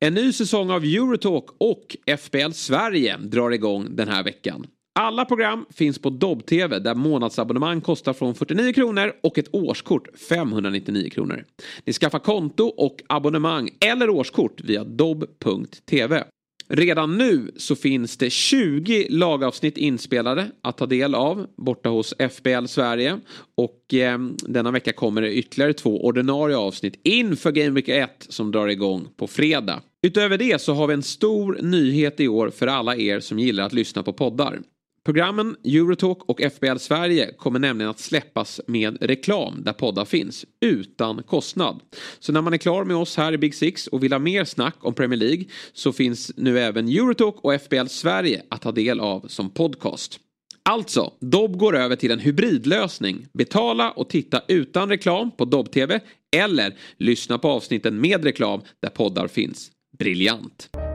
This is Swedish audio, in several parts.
En ny säsong av Eurotalk och FBL Sverige drar igång den här veckan. Alla program finns på Dobb-TV där månadsabonnemang kostar från 49 kronor och ett årskort 599 kronor. Ni skaffar konto och abonnemang eller årskort via dobb.tv. Redan nu så finns det 20 lagavsnitt inspelade att ta del av borta hos FBL Sverige. Och eh, denna vecka kommer det ytterligare två ordinarie avsnitt inför Game Week 1 som drar igång på fredag. Utöver det så har vi en stor nyhet i år för alla er som gillar att lyssna på poddar. Programmen Eurotalk och FBL Sverige kommer nämligen att släppas med reklam där poddar finns utan kostnad. Så när man är klar med oss här i Big Six och vill ha mer snack om Premier League så finns nu även Eurotalk och FBL Sverige att ta del av som podcast. Alltså, Dobb går över till en hybridlösning. Betala och titta utan reklam på Dobb-TV eller lyssna på avsnitten med reklam där poddar finns. Briljant!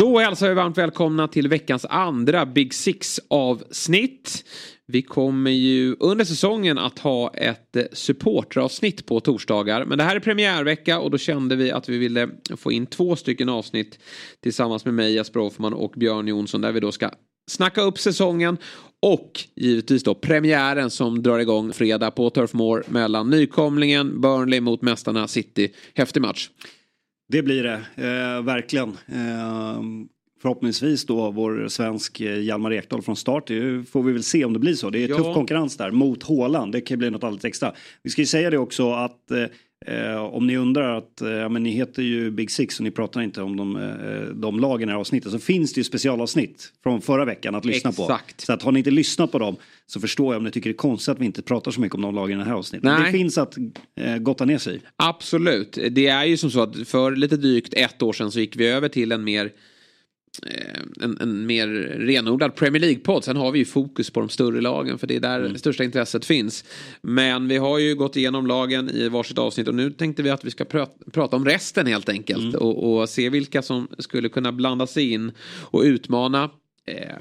Då hälsar vi varmt välkomna till veckans andra Big Six avsnitt. Vi kommer ju under säsongen att ha ett supporteravsnitt på torsdagar. Men det här är premiärvecka och då kände vi att vi ville få in två stycken avsnitt tillsammans med mig, Jesper Hoffman och Björn Jonsson där vi då ska snacka upp säsongen och givetvis då premiären som drar igång fredag på Turf Moor mellan nykomlingen Burnley mot mästarna City. Häftig match. Det blir det, eh, verkligen. Eh, förhoppningsvis då vår svensk eh, Hjalmar Ekdal från start. Det får vi väl se om det blir så. Det är ja. tuff konkurrens där mot Håland. Det kan bli något alldeles extra. Vi ska ju säga det också att eh, om ni undrar att, eh, men ni heter ju Big Six och ni pratar inte om de, eh, de lagen i det här avsnittet så finns det ju specialavsnitt från förra veckan att lyssna Exakt. på. Så att har ni inte lyssnat på dem så förstår jag om ni tycker det är konstigt att vi inte pratar så mycket om de lagen i det här avsnittet. Nej. Det finns att eh, gotta ner sig Absolut. Det är ju som så att för lite drygt ett år sedan så gick vi över till en mer en, en mer renodlad Premier League-podd. Sen har vi ju fokus på de större lagen för det är där mm. det största intresset finns. Men vi har ju gått igenom lagen i varsitt avsnitt och nu tänkte vi att vi ska prata, prata om resten helt enkelt. Mm. Och, och, se vilka som skulle kunna blanda sig in och utmana eh,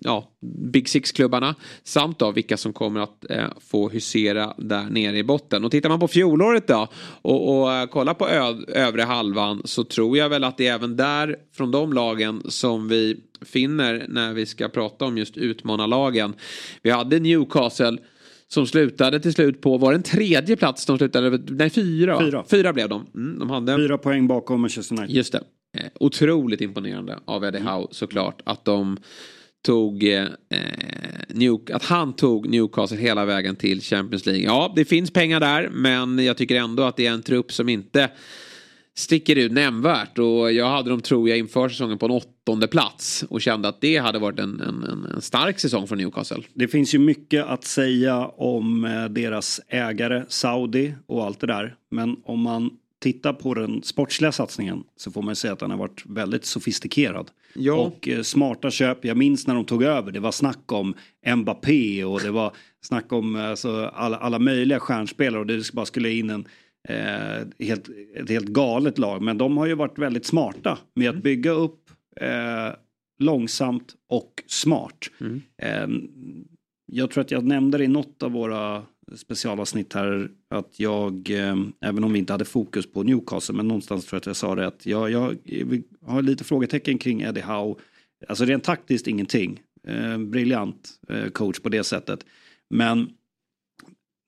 ja, Big Six-klubbarna samt då vilka som kommer att eh, få husera där nere i botten. Och tittar man på fjolåret då och, och eh, kollar på övre halvan så tror jag väl att det är även där från de lagen som vi finner när vi ska prata om just utmanarlagen. Vi hade Newcastle som slutade till slut på, var det en tredje plats de slutade? Nej, fyra. Fyra, fyra blev de. Mm, de hade... Fyra poäng bakom Manchester United. Just det. Eh, otroligt imponerande av Eddie mm. Howe såklart. Att de tog eh, eh, New, att han tog Newcastle hela vägen till Champions League. Ja, det finns pengar där, men jag tycker ändå att det är en trupp som inte sticker ut nämnvärt. Och jag hade dem, tror jag, inför säsongen på en åttonde plats och kände att det hade varit en, en, en stark säsong för Newcastle. Det finns ju mycket att säga om eh, deras ägare Saudi och allt det där. Men om man tittar på den sportsliga satsningen så får man säga att den har varit väldigt sofistikerad. Ja. Och eh, smarta köp, jag minns när de tog över, det var snack om Mbappé och det var snack om alltså, alla, alla möjliga stjärnspelare och det bara skulle in en eh, helt, ett helt galet lag. Men de har ju varit väldigt smarta med att mm. bygga upp eh, långsamt och smart. Mm. Eh, jag tror att jag nämnde det i något av våra specialavsnitt här att jag, eh, även om vi inte hade fokus på Newcastle, men någonstans tror jag att jag sa det att jag, jag har lite frågetecken kring Eddie Howe. Alltså rent taktiskt ingenting. Eh, briljant eh, coach på det sättet. Men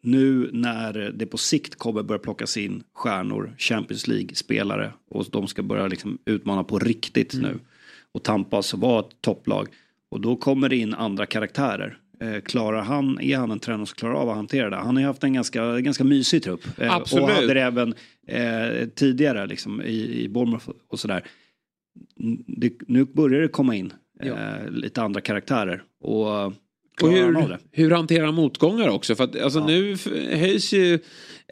nu när det på sikt kommer börja plockas in stjärnor, Champions League-spelare och de ska börja liksom utmana på riktigt mm. nu och tampas och vara ett topplag. Och då kommer det in andra karaktärer. Eh, klarar han, är han en tränare som klarar av att hantera det? Han har ju haft en ganska, ganska mysig trupp. Eh, Absolut. Och hade det även eh, tidigare liksom, i, i Bournemouth och sådär. Det, nu börjar det komma in eh, lite andra karaktärer. Och Och hur, hur hanterar motgångar också? För att alltså, ja. nu höjs ju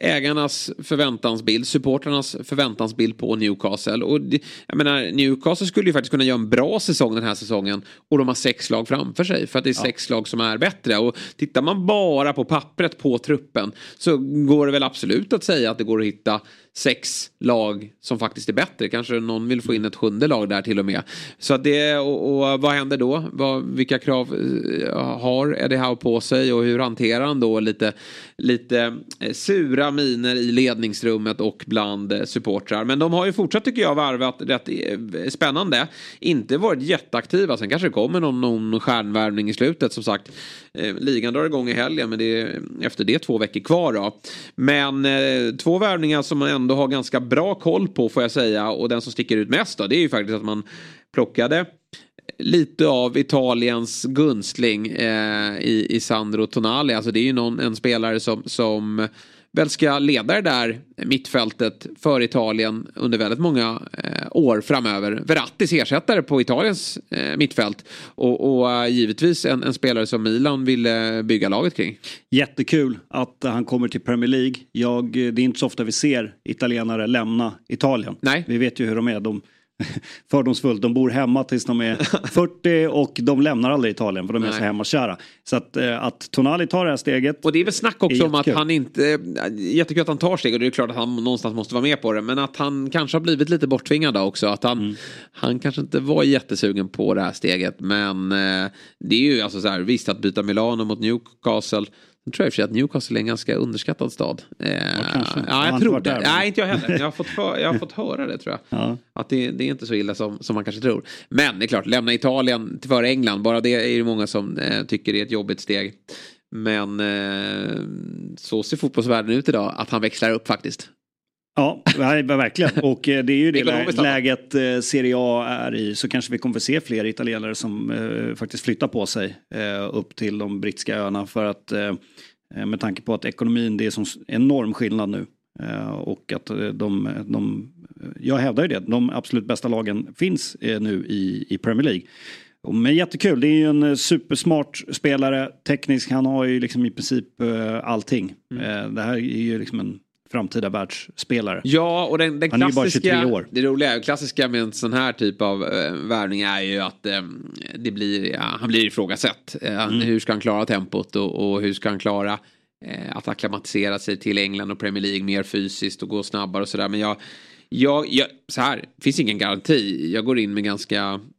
ägarnas förväntansbild, supporternas förväntansbild på Newcastle. Och jag menar, Newcastle skulle ju faktiskt kunna göra en bra säsong den här säsongen och de har sex lag framför sig för att det är ja. sex lag som är bättre. Och tittar man bara på pappret på truppen så går det väl absolut att säga att det går att hitta sex lag som faktiskt är bättre. Kanske någon vill få in ett sjunde lag där till och med. Så att det, och, och vad händer då? Vad, vilka krav eh, har Eddie Howe på sig och hur hanterar han då lite, lite eh, sura miner i ledningsrummet och bland eh, supportrar. Men de har ju fortsatt tycker jag varvat rätt spännande. Inte varit jätteaktiva. Sen kanske det kommer någon, någon stjärnvärvning i slutet som sagt. Ligan drar igång i helgen men det är efter det två veckor kvar då. Men två värvningar som man ändå har ganska bra koll på får jag säga. Och den som sticker ut mest då det är ju faktiskt att man plockade lite av Italiens gunstling eh, i, i Sandro Tonali. Alltså det är ju någon, en spelare som, som väl ska leda det där mittfältet för Italien under väldigt många eh, år framöver. Verrattis ersättare på Italiens eh, mittfält och, och uh, givetvis en, en, spelare som Milan ville bygga laget kring. Jättekul att han kommer till Premier League. Jag, det är inte så ofta vi ser italienare lämna Italien. Nej. Vi vet ju hur de är. De fördomsfullt. De bor hemma tills de är 40 och de lämnar aldrig Italien för de är Nej. så hemmakära. Så att, eh, att Tonali tar det här steget. Och det är väl snack också om att han inte, jättekul att han tar steg och det är klart att han någonstans måste vara med på det. Men att han kanske har blivit lite borttvingad också. Att han, mm. han kanske inte var jättesugen på det här steget. Men eh, det är ju alltså så här, visst att byta Milano mot Newcastle jag tror i och för sig att Newcastle är en ganska underskattad stad. Eh, ja, ja, jag tror det. Nej, inte jag heller. Jag har fått, för, jag har fått höra det tror jag. Ja. Att det, det, är inte så illa som, som man kanske tror. Men det är klart, lämna Italien till före England. Bara det är det många som eh, tycker är ett jobbigt steg. Men eh, så ser fotbollsvärlden ut idag, att han växlar upp faktiskt. Ja, verkligen. Och eh, det är ju det läget eh, Serie A är i. Så kanske vi kommer att se fler italienare som eh, faktiskt flyttar på sig upp till de brittiska öarna. För att med tanke på att ekonomin, det är som enorm skillnad nu. Och att de, de jag hävdar ju det, de absolut bästa lagen finns nu i, i Premier League. Men jättekul, det är ju en supersmart spelare, teknisk, han har ju liksom i princip allting. Mm. Det här är ju liksom en framtida världsspelare. Ja, och den, den Han är ju bara 23 år. Det roliga, klassiska med en sån här typ av äh, värvning är ju att äh, det blir, ja, han blir ifrågasatt. Äh, mm. Hur ska han klara tempot och, och hur ska han klara äh, att acklimatisera sig till England och Premier League mer fysiskt och gå snabbare och sådär. Men jag, jag, jag, så här, finns ingen garanti. Jag går in med ganska Eh,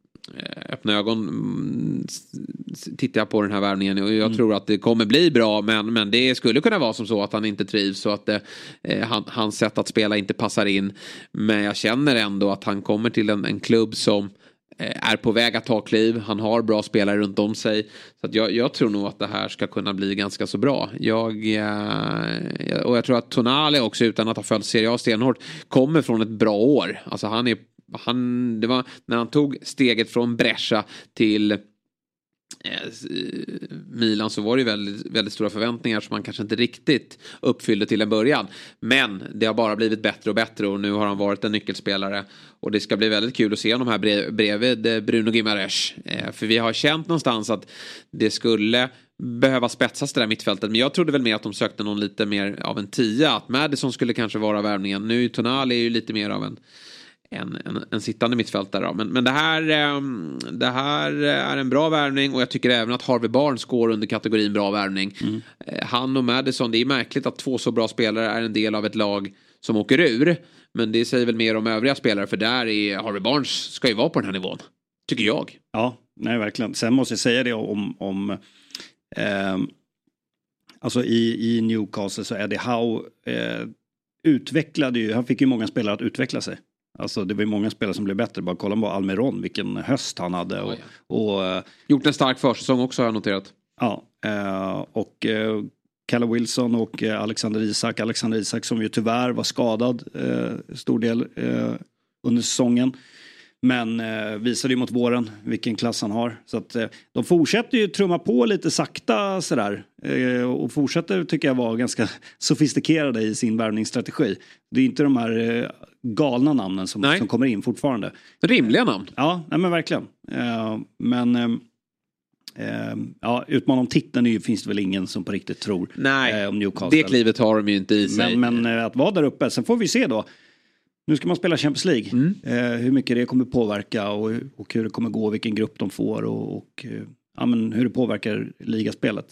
öppna ögon mm, tittar jag på den här värvningen och jag mm. tror att det kommer bli bra men, men det skulle kunna vara som så att han inte trivs och att det, eh, han, hans sätt att spela inte passar in. Men jag känner ändå att han kommer till en, en klubb som eh, är på väg att ta kliv. Han har bra spelare runt om sig. Så jag, jag tror nog att det här ska kunna bli ganska så bra. Jag, eh, och jag tror att Tonali också utan att ha följt Serie A stenhårt kommer från ett bra år. Alltså han är han, det var när han tog steget från Brescia till eh, Milan så var det ju väldigt, väldigt stora förväntningar som han kanske inte riktigt uppfyllde till en början. Men det har bara blivit bättre och bättre och nu har han varit en nyckelspelare. Och det ska bli väldigt kul att se honom här bredvid eh, Bruno Gimares. Eh, för vi har känt någonstans att det skulle behöva spetsas det där mittfältet. Men jag trodde väl mer att de sökte någon lite mer av en tia. Att Madison skulle kanske vara värvningen. Nu Tonali är ju lite mer av en en, en, en sittande mittfältare. Men, men det, här, ehm, det här är en bra värvning och jag tycker även att Harvey Barnes går under kategorin bra värvning. Mm. Eh, han och Madison, det är märkligt att två så bra spelare är en del av ett lag som åker ur. Men det säger väl mer om övriga spelare för där är Harvey Barnes ska ju vara på den här nivån. Tycker jag. Ja, nej verkligen. Sen måste jag säga det om, om eh, alltså i, i Newcastle så är det Howe eh, utvecklade ju, han fick ju många spelare att utveckla sig. Alltså det var ju många spelare som blev bättre. Bara kolla på Almiron, vilken höst han hade. Och, och, eh, Gjort en stark försäsong också har jag noterat. Ja, eh, och eh, Kalle Wilson och Alexander Isak. Alexander Isak som ju tyvärr var skadad stor del under säsongen. Men eh, visade ju mot våren vilken klass han har. Så att eh, de fortsätter ju trumma på lite sakta sådär. Eh, och fortsätter tycker jag vara ganska sofistikerade i sin värvningsstrategi. Det är inte de här eh, galna namnen som, som kommer in fortfarande. Rimliga namn. Ja, nej men verkligen. Eh, men eh, Eh, ja, utmana om titeln är ju, finns det väl ingen som på riktigt tror. Nej, eh, om Newcastle. det klivet har de ju inte i sig. Men, men eh, att vara där uppe, sen får vi se då. Nu ska man spela Champions League. Mm. Eh, hur mycket det kommer påverka och, och hur det kommer gå, vilken grupp de får och, och eh, ja, men hur det påverkar ligaspelet.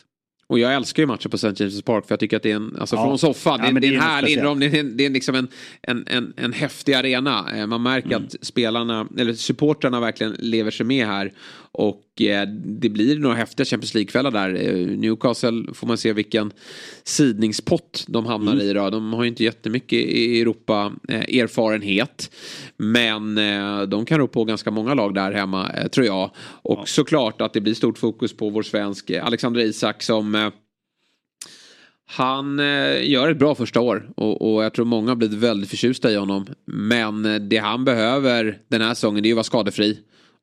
Och jag älskar ju matcher på St. James' Park för jag tycker att det är en, alltså Ja. från soffan, Ja, det, det är en är härlig inramning, det är, det är liksom en, en, en, en häftig arena. Eh, Man märker Mm. att spelarna, eller supportrarna verkligen lever sig med här. Och eh, det blir några häftiga Champions League-kvällar där. Eh, Newcastle får man se vilken sidningspott de hamnar Mm. i då. De har ju inte jättemycket i Europa eh, erfarenhet. Men eh, de kan rå på ganska många lag där hemma, eh, tror jag. Och såklart att det blir stort fokus på vår svensk Alexander Isak som han eh, gör ett bra första år och, och jag tror många har blivit väldigt förtjusta i honom. Men det han behöver den här säsongen det är ju att vara skadefri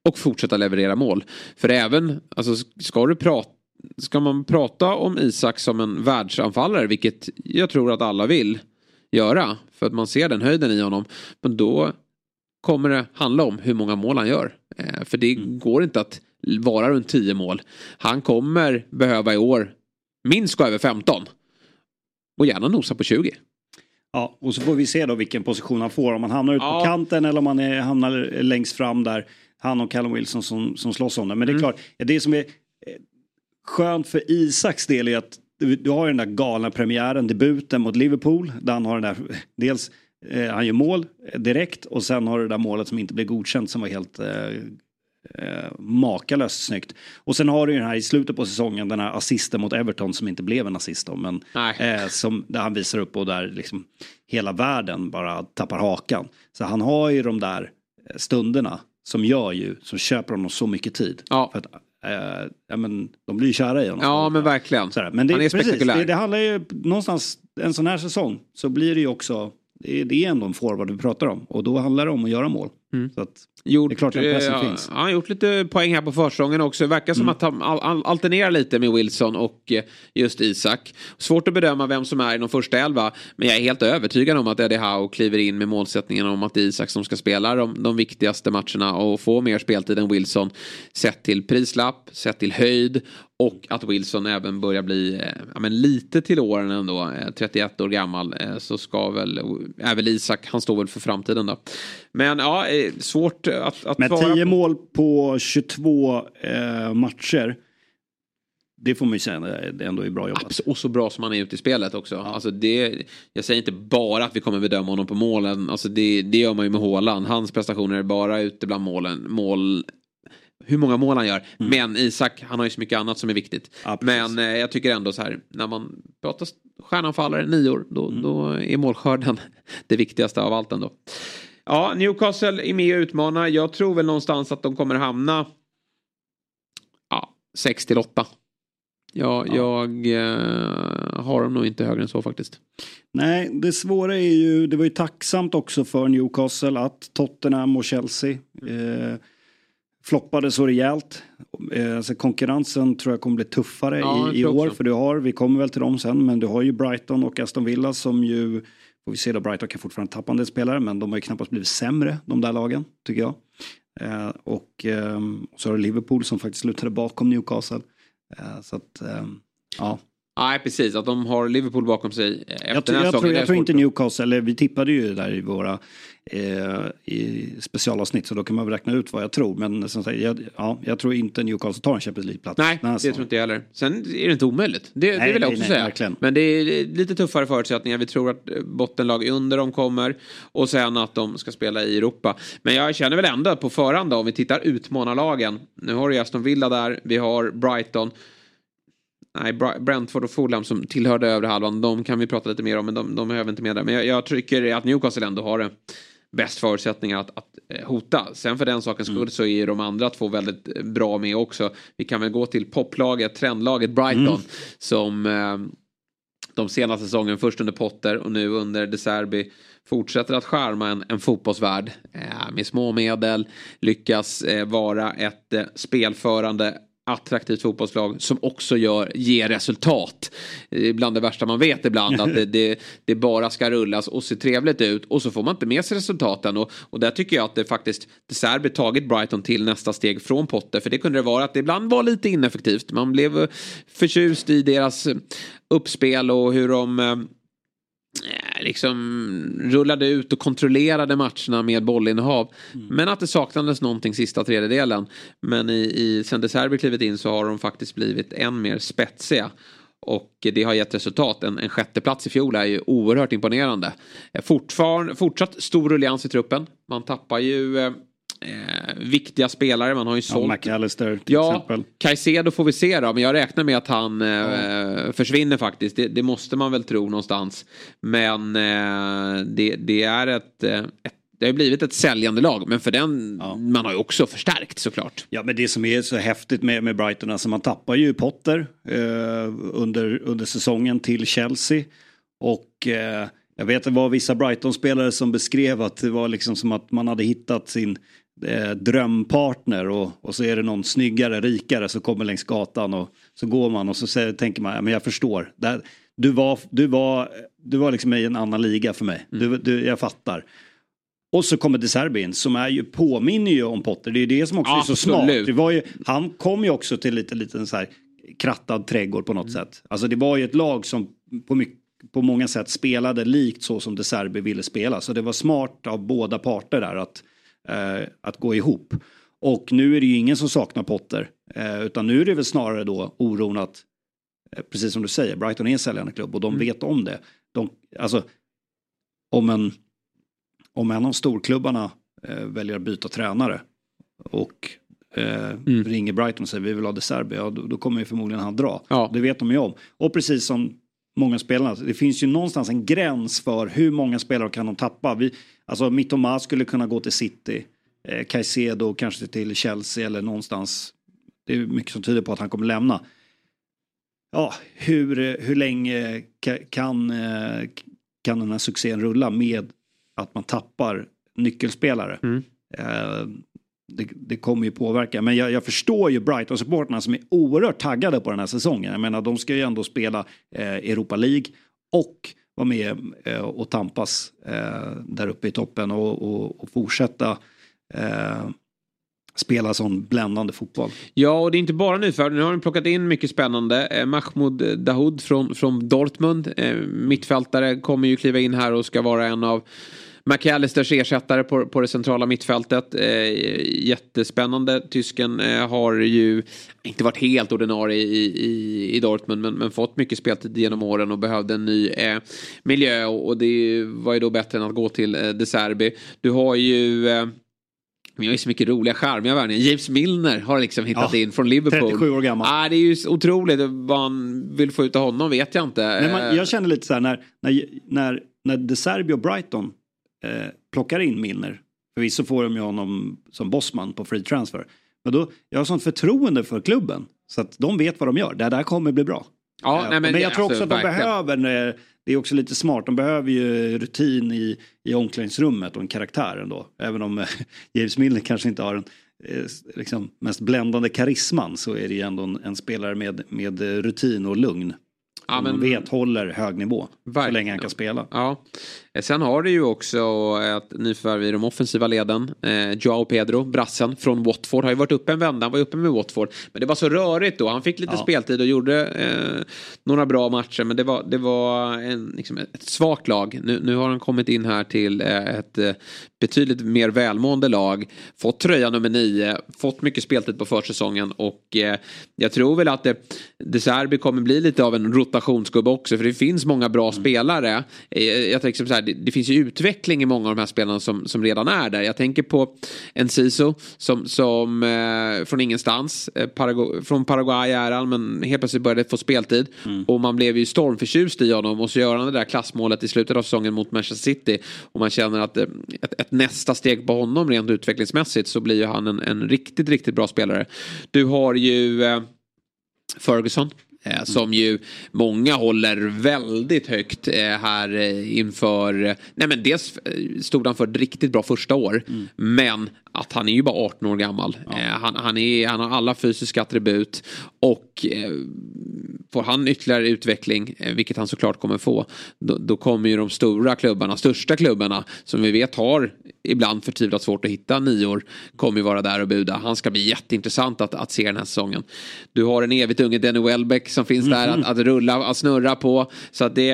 och fortsätta leverera mål. För även, alltså ska du prata Ska man prata om Isak som en världsanfallare, vilket jag tror att alla vill göra, för att man ser den höjden i honom, men då kommer det handla om hur många mål han gör. Eh, för det går inte att vara runt 10 mål. Han kommer behöva i år minst gå över 15. Och gärna nosa på 20. Ja, och så får vi se då vilken position han får. Om han hamnar ut Ja. på kanten eller om han är, hamnar längst fram där. Han och Callum Wilson som, som slåss om det. Men det är klart, det som är eh, skönt för Isaks del är att du, du har den där galna premiären, debuten mot Liverpool. Där han har den där, dels eh, han gör mål eh, direkt och sen har du det där målet som inte blev godkänt som var helt eh, eh, makalöst snyggt. Och sen har du ju den här i slutet på säsongen, den här assisten mot Everton som inte blev en assist då, men eh, som, där han visar upp och där liksom hela världen bara tappar hakan. Så han har ju de där eh, stunderna som gör ju, som köper honom så mycket tid. Ja. För att, eh, ja, men de blir ju kära i honom. Ja, men verkligen. Sådär. Men det, Han är precis, spektakulär. det, det handlar ju någonstans, en sån här säsong, så blir det ju också, det är, det är ändå en forward vi pratar om. Och då handlar det om att göra mål. Så att, Gjort, Det är klart att pressen eh, finns. Han har gjort lite poäng här på försäsongen också. Det verkar som att han al- al- alternerar lite med Wilson och eh, just Isak. Svårt att bedöma vem som är i de första elva. Men jag är helt övertygad om att Eddie Howe kliver in med målsättningen om att det är Isak som ska spela de, de viktigaste matcherna och få mer speltid än Wilson. Sett till prislapp, sett till höjd och att Wilson även börjar bli eh, ja, men lite till åren ändå. Eh, 31 år gammal. Så ska väl, väl Isak, han står väl för framtiden då. Men ja, eh, svårt att, att med svara 10 på. mål på 22 eh, matcher. Det får man ju säga det ändå är bra jobbat. Abs- Och så bra som han är ute i spelet också. Alltså det, jag säger inte bara att vi kommer bedöma honom på målen. Alltså det, det gör man ju med Haaland. Hans prestationer är bara ute bland målen. Mål, hur många mål han gör. Men Isak, han har ju så mycket annat som är viktigt. Ja. Men eh, jag tycker ändå så här, när man pratar stjärnanfallare, nior, då, då är målskörden det viktigaste av allt ändå. Ja, Newcastle är med och utmanar. Jag tror väl någonstans att de kommer hamna ja, 6 till 8. Ja, jag eh, har dem nog inte högre än så faktiskt. Nej, det svåra är ju, det var ju tacksamt också för Newcastle att Tottenham och Chelsea eh, floppade så rejält. Eh, så konkurrensen tror jag kommer bli tuffare Ja, i, i år. För du har, vi kommer väl till dem sen, men du har ju Brighton och Aston Villa som ju, får vi se då, Brighton kan fortfarande tappa en del spelare, men de har ju knappast blivit sämre, de där lagen, tycker jag. Eh, och eh, så har du Liverpool som faktiskt slutade bakom Newcastle. Eh, så att, ehm, ja. Nej, precis. Att de har Liverpool bakom sig eh, efter Jag, tror- jag, tror, det jag tror inte Newcastle, eller vi tippade ju där i våra eh, i specialavsnitt så då kan man väl räkna ut vad jag tror. Men som sagt, jag, ja, jag tror inte Newcastle tar en Champions League-plats. Nej, här det tror inte jag heller. Sen är det inte omöjligt. Det, det Nej, vill jag också nej, säga. verkligen. Men det är lite tuffare förutsättningar. Vi tror att eh, bottenlag under dem kommer. Och sen att de ska spela i Europa. Men jag känner väl ändå på förhand då, om vi tittar utmanarlagen. Nu har du Aston Villa där. Vi har Brighton. Nej, Brentford och Fulham som tillhörde övre halvan. De kan vi prata lite mer om, men de, de behöver inte med där. Men jag, jag tycker att Newcastle ändå har det bäst förutsättningar att, att eh, hota. Sen för den sakens skull så är de andra två väldigt eh, bra med också. Vi kan väl gå till poplaget, trendlaget Brighton. Som eh, de senaste säsongen, först under Potter och nu under De Serbi fortsätter att skärma en, en fotbollsvärld eh, med små medel. Lyckas eh, vara ett eh, spelförande attraktivt fotbollslag som också gör, ger resultat. Bland det värsta man vet ibland att det, det, det, bara ska rullas och se trevligt ut och så får man inte med sig resultaten och, och där tycker jag att det faktiskt De Serbi tagit Brighton till nästa steg från Potter för det kunde det vara att det ibland var lite ineffektivt. Man blev förtjust i deras uppspel och hur de eh, liksom rullade ut och kontrollerade matcherna med bollinnehav. Mm. Men att det saknades någonting sista tredjedelen. Men i, i sen De Serbi klivit in så har de faktiskt blivit än mer spetsiga. Och det har gett resultat. En, en sjätteplats i fjol är ju oerhört imponerande. Fortfarande, fortsatt stor rullians i truppen. Man tappar ju eh, viktiga spelare. Man har ju sålt. Ja, McAllister till ja, exempel. Caicedo får vi se då. Men jag räknar med att han eh, ja. försvinner faktiskt. Det, det, måste man väl tro någonstans. Men eh, det, det, är ett, eh, ett det har blivit ett säljande lag, men för den, ja. man har ju också förstärkt såklart. Ja, men det som är så häftigt med, med Brighton, alltså man tappar ju Potter eh, under, under säsongen till Chelsea. Och eh, jag vet att det var vissa Brighton-spelare som beskrev att det var liksom som att man hade hittat sin eh, drömpartner och, och så är det någon snyggare, rikare som kommer längs gatan och så går man och så säger, tänker man, ja, men jag förstår. Det, du, var, du, var, du var liksom i en annan liga för mig, mm. du, du, jag fattar. Och så kommer De Serbi in som är ju, påminner ju om Potter. Det är det som också ja, är så smart. Det var ju, han kom ju också till lite, lite så här krattad trädgård på något mm. sätt. Alltså det var ju ett lag som på, mycket, på många sätt spelade likt så som De Serbi ville spela. Så det var smart av båda parter där att eh, att gå ihop. Och nu är det ju ingen som saknar Potter. Eh, utan nu är det väl snarare då oron att, eh, precis som du säger, Brighton är en säljande klubb och de mm. vet om det. De, alltså, om en, om en av storklubbarna eh, väljer att byta tränare och eh, mm. ringer Brighton och säger vi vill ha De Serbi, ja, då, då, kommer ju förmodligen han dra. Ja. Det vet de ju om. Och precis som många spelare, det finns ju någonstans en gräns för hur många spelare kan de tappa. Vi, Alltså Mittoma skulle kunna gå till City. Eh, Caicedo kanske till Chelsea eller någonstans. Det är mycket som tyder på att han kommer lämna. Ja, hur, hur länge kan, eh, kan den här succén rulla med att man tappar nyckelspelare? Mm. Eh, det, det, kommer ju påverka. Men jag, jag förstår ju Brighton-supporterna som är oerhört taggade på den här säsongen. Jag menar, de ska ju ändå spela eh, Europa League och vara med eh, och tampas eh, där uppe i toppen och, och, och fortsätta eh, spela sån bländande fotboll. Ja, och det är inte bara nyförvärv. Nu har de plockat in mycket spännande. Eh, Mahmoud Dahoud från, från Dortmund, eh, mittfältare, kommer ju kliva in här och ska vara en av McAllisters ersättare på, på det centrala mittfältet. Eh, jättespännande. Tysken eh, har ju inte varit helt ordinarie i, i, i Dortmund men, men, fått mycket speltid genom åren och behövde en ny eh, miljö och, och, det var ju då bättre än att gå till eh, De Serbi. Du har ju eh, vi har ju så mycket roliga charmiga värvningar. James Milner har liksom hittat ja, in från Liverpool. 37 år gammal. Ah, det är ju otroligt. Vad han vill få ut av honom vet jag inte. Men man, jag känner lite så här när, när, när, när De Serbi och Brighton eh, plockar in Milner. Förvisso får de ju honom som bossman på free transfer. Men då, jag har sånt förtroende för klubben. Så att de vet vad de gör. Det där kommer bli bra. Ja, eh, nej, men, men jag tror också alltså, att de verkligen. behöver, eh, det är också lite smart, de behöver ju rutin i, i omklädningsrummet och en karaktär ändå. Även om eh, James Milner kanske inte har den liksom, mest bländande karisman så är det ju ändå en, en spelare med, med rutin och lugn. Ja, men... Vet håller hög nivå. Verkligen. Så länge han kan spela. Ja. Eh, sen har det ju också ett nyförvärv i de offensiva leden. Eh, Joao Pedro, brassen från Watford, har ju varit uppe en vända. Han var uppe med Watford. Men det var så rörigt då. Han fick lite ja. speltid och gjorde eh, några bra matcher. Men det var, det var en, liksom ett svagt lag. Nu, nu har han kommit in här till eh, ett eh, betydligt mer välmående lag. Fått tröja nummer nio, fått mycket speltid på försäsongen. Och eh, jag tror väl att det, De Serbi kommer bli lite av en rotationsgubbe också. För det finns många bra mm. spelare. jag tänker så här, det, det, finns ju utveckling i många av de här spelarna som, som redan är där. Jag tänker på Enciso som, som eh, från ingenstans, eh, Paragu från Paraguay är han men helt plötsligt började få speltid. Mm. Och man blev ju stormförtjust i honom och så gör han det där klassmålet i slutet av säsongen mot Manchester City. Och man känner att eh, ett, ett, nästa steg på honom rent utvecklingsmässigt så blir ju han en, en riktigt, riktigt bra spelare. Du har ju eh, Ferguson Eh, som ju många håller väldigt högt eh, här eh, inför, nej men dels stod han för ett riktigt bra första år. Mm. Men att han är ju bara 18 år gammal. Ja. Han, han, är, han har alla fysiska attribut. Och får han ytterligare utveckling, vilket han såklart kommer få. Då, då kommer ju de stora klubbarna, största klubbarna som vi vet har ibland förtvivlat svårt att hitta nior. Kommer ju vara där och buda. Han ska bli jätteintressant att, att se den här säsongen. Du har en evigt unge Denny Welbeck som finns mm där att, att, rulla, att snurra på. Så att det,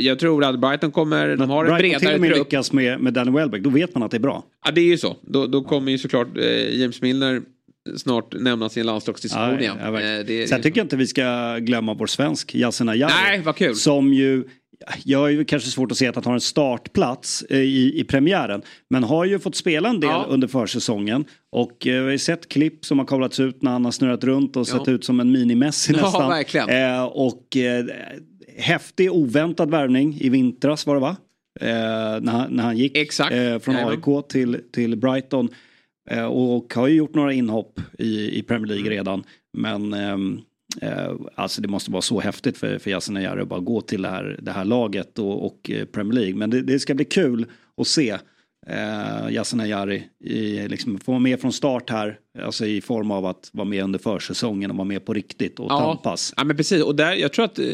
jag tror att Brighton kommer, Men de har en bredare till och med lyckas med, med Danny Welbeck, då vet man att det är bra. Ja det är ju så. Då, då kommer ju såklart eh, James Milner snart nämnas i en landslagsdiskussion igen. Ja, eh, det, Sen tycker jag inte vi ska glömma vår svensk, Yasin Ayari. Nej, vad kul. Som ju jag har ju kanske svårt att se att han har en startplats eh, i, i premiären. Men har ju fått spela en del ja. under försäsongen. Och eh, vi har sett klipp som har kablats ut när han har snurrat runt och sett ut som en mini-Messi nästan. Ja. Eh, och eh, häftig oväntad värvning i vintras var det va? Eh, när, han, när han gick eh, från AIK till, till Brighton. Eh, och har ju gjort några inhopp i, i Premier League mm. redan. Men ehm, Eh, alltså det måste vara så häftigt för, för Yasin Ayari att bara gå till det här, det här laget och, och eh, Premier League. Men det, det, ska bli kul att se eh, Yasin Ayari i, liksom, få vara med från start här. Alltså i form av att vara med under försäsongen och vara med på riktigt och ja. tampas. Ja men precis och där, jag tror att eh,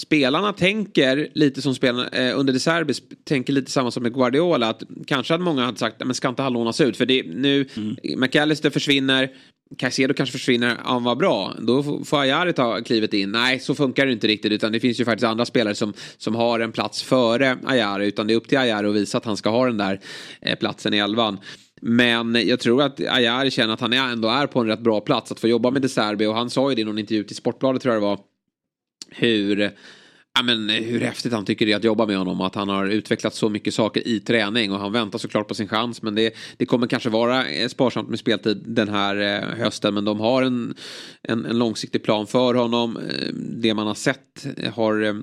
spelarna tänker lite som spelarna eh, under De Serbis tänker lite samma som med Guardiola. Att kanske att många hade sagt men ska inte han lånas ut? För det, nu mm. McAllister försvinner. Caicedo kanske försvinner, han var bra. Då får Ajari ta klivet in. Nej, så funkar det inte riktigt. Utan det finns ju faktiskt andra spelare som, som har en plats före Ajari. Utan det är upp till Ajari att visa att han ska ha den där eh, platsen i elvan. Men jag tror att Ajari känner att han ändå är på en rätt bra plats att få jobba med De Serbi. Och han sa ju det i någon intervju till Sportbladet tror jag det var hur Ja, men hur häftigt han tycker det är att jobba med honom. Att han har utvecklat så mycket saker i träning. Och han väntar såklart på sin chans. Men det, det kommer kanske vara eh, sparsamt med speltid den här eh, hösten. Men de har en, en, en, långsiktig plan för honom. Eh, det man har sett har eh,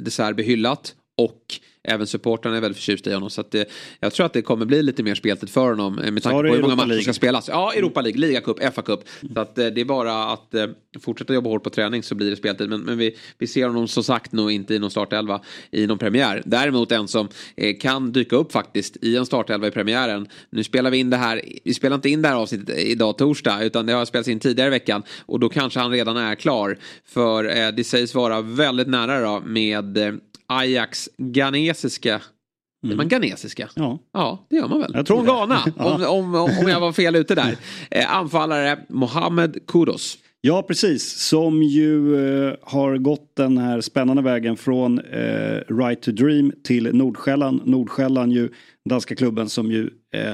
Deserbi hyllat. Och även supportrarna är väldigt förtjusta i honom. Så att det, jag tror att det kommer bli lite mer speltid för honom. Eh, med tanke på hur många matcher som ska spelas. Ja, Europa League, ligacup, FA-cup. Så att eh, det är bara att eh, fortsätta jobba hårt på träning så blir det speltid. Men, men vi, vi ser honom som sagt nog inte i någon startelva i någon premiär. Däremot en som eh, kan dyka upp faktiskt i en startelva i premiären. Nu spelar vi in det här, vi spelar inte in det här avsnittet idag torsdag utan det har spelats in tidigare i veckan. Och då kanske han redan är klar. För eh, det sägs vara väldigt nära då med eh, Ajax ghanesiska Mm. man ghanesiska? Ja. ja, det gör man väl. Jag tror Ghana, ja. om, om, om jag var fel ute där. Eh, anfallare Mohamed Kudos. Ja, precis. Som ju eh, har gått den här spännande vägen från eh, Right to Dream till Nordsjälland. Nordsjälland ju danska klubben som ju eh,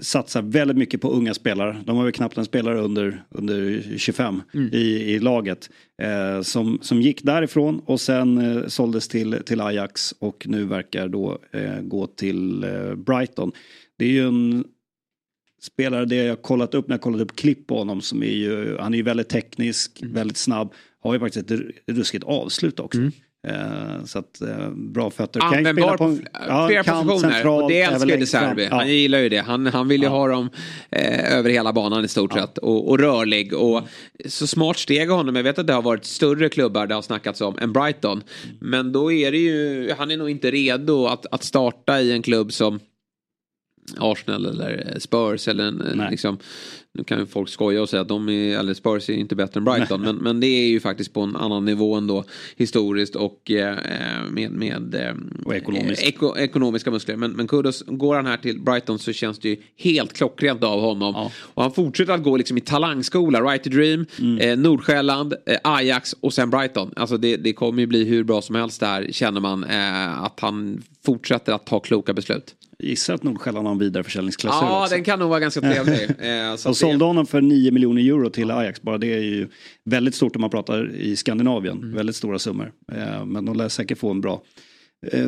satsar väldigt mycket på unga spelare. De har ju knappt en spelare under, under 25 mm. i, i laget. Eh, som, som gick därifrån och sen eh, såldes till, till Ajax och nu verkar då eh, gå till eh, Brighton. Det är ju en spelare, det jag kollat upp när jag kollat upp klipp på honom som är ju, han är ju väldigt teknisk, mm. väldigt snabb. Har ju faktiskt ett ruskigt avslut också. Mm. Eh, så att eh, bra fötter. Användbar på ja, flera positioner. Och det älskar ju Serbi. Ja. Han gillar ju det. Han, han vill ju ja. ha dem eh, över hela banan i stort sett. Och, och, rörlig. Och så smart steg av honom. Jag vet att det har varit större klubbar det har snackats om än Brighton. Men då är det ju, han är nog inte redo att, att starta i en klubb som Arsenal eller Spurs eller en, liksom, nu kan ju folk skoja och säga att de är, eller Spurs är inte bättre än Brighton. men, men det är ju faktiskt på en annan nivå ändå historiskt och eh, med, med eh, och ekonomiskt. Eko, ekonomiska muskler. Men, men Kudos, går han här till Brighton så känns det ju helt klockrent av honom. Ja. Och han fortsätter att gå liksom i talangskola. Right to Dream, mm. eh, Nordsjälland, eh, Ajax och sen Brighton. Alltså det, det kommer ju bli hur bra som helst där känner man. Eh, att han fortsätter att ta kloka beslut gissar att Nordsjälland har en vidareförsäljningsklausul Ja, också. den kan nog vara ganska trevlig. eh, så sålde honom för 9 miljoner euro till Ajax. Bara det är ju väldigt stort om man pratar i Skandinavien. Mm. Väldigt stora summor. Eh, men de lär säkert få en bra,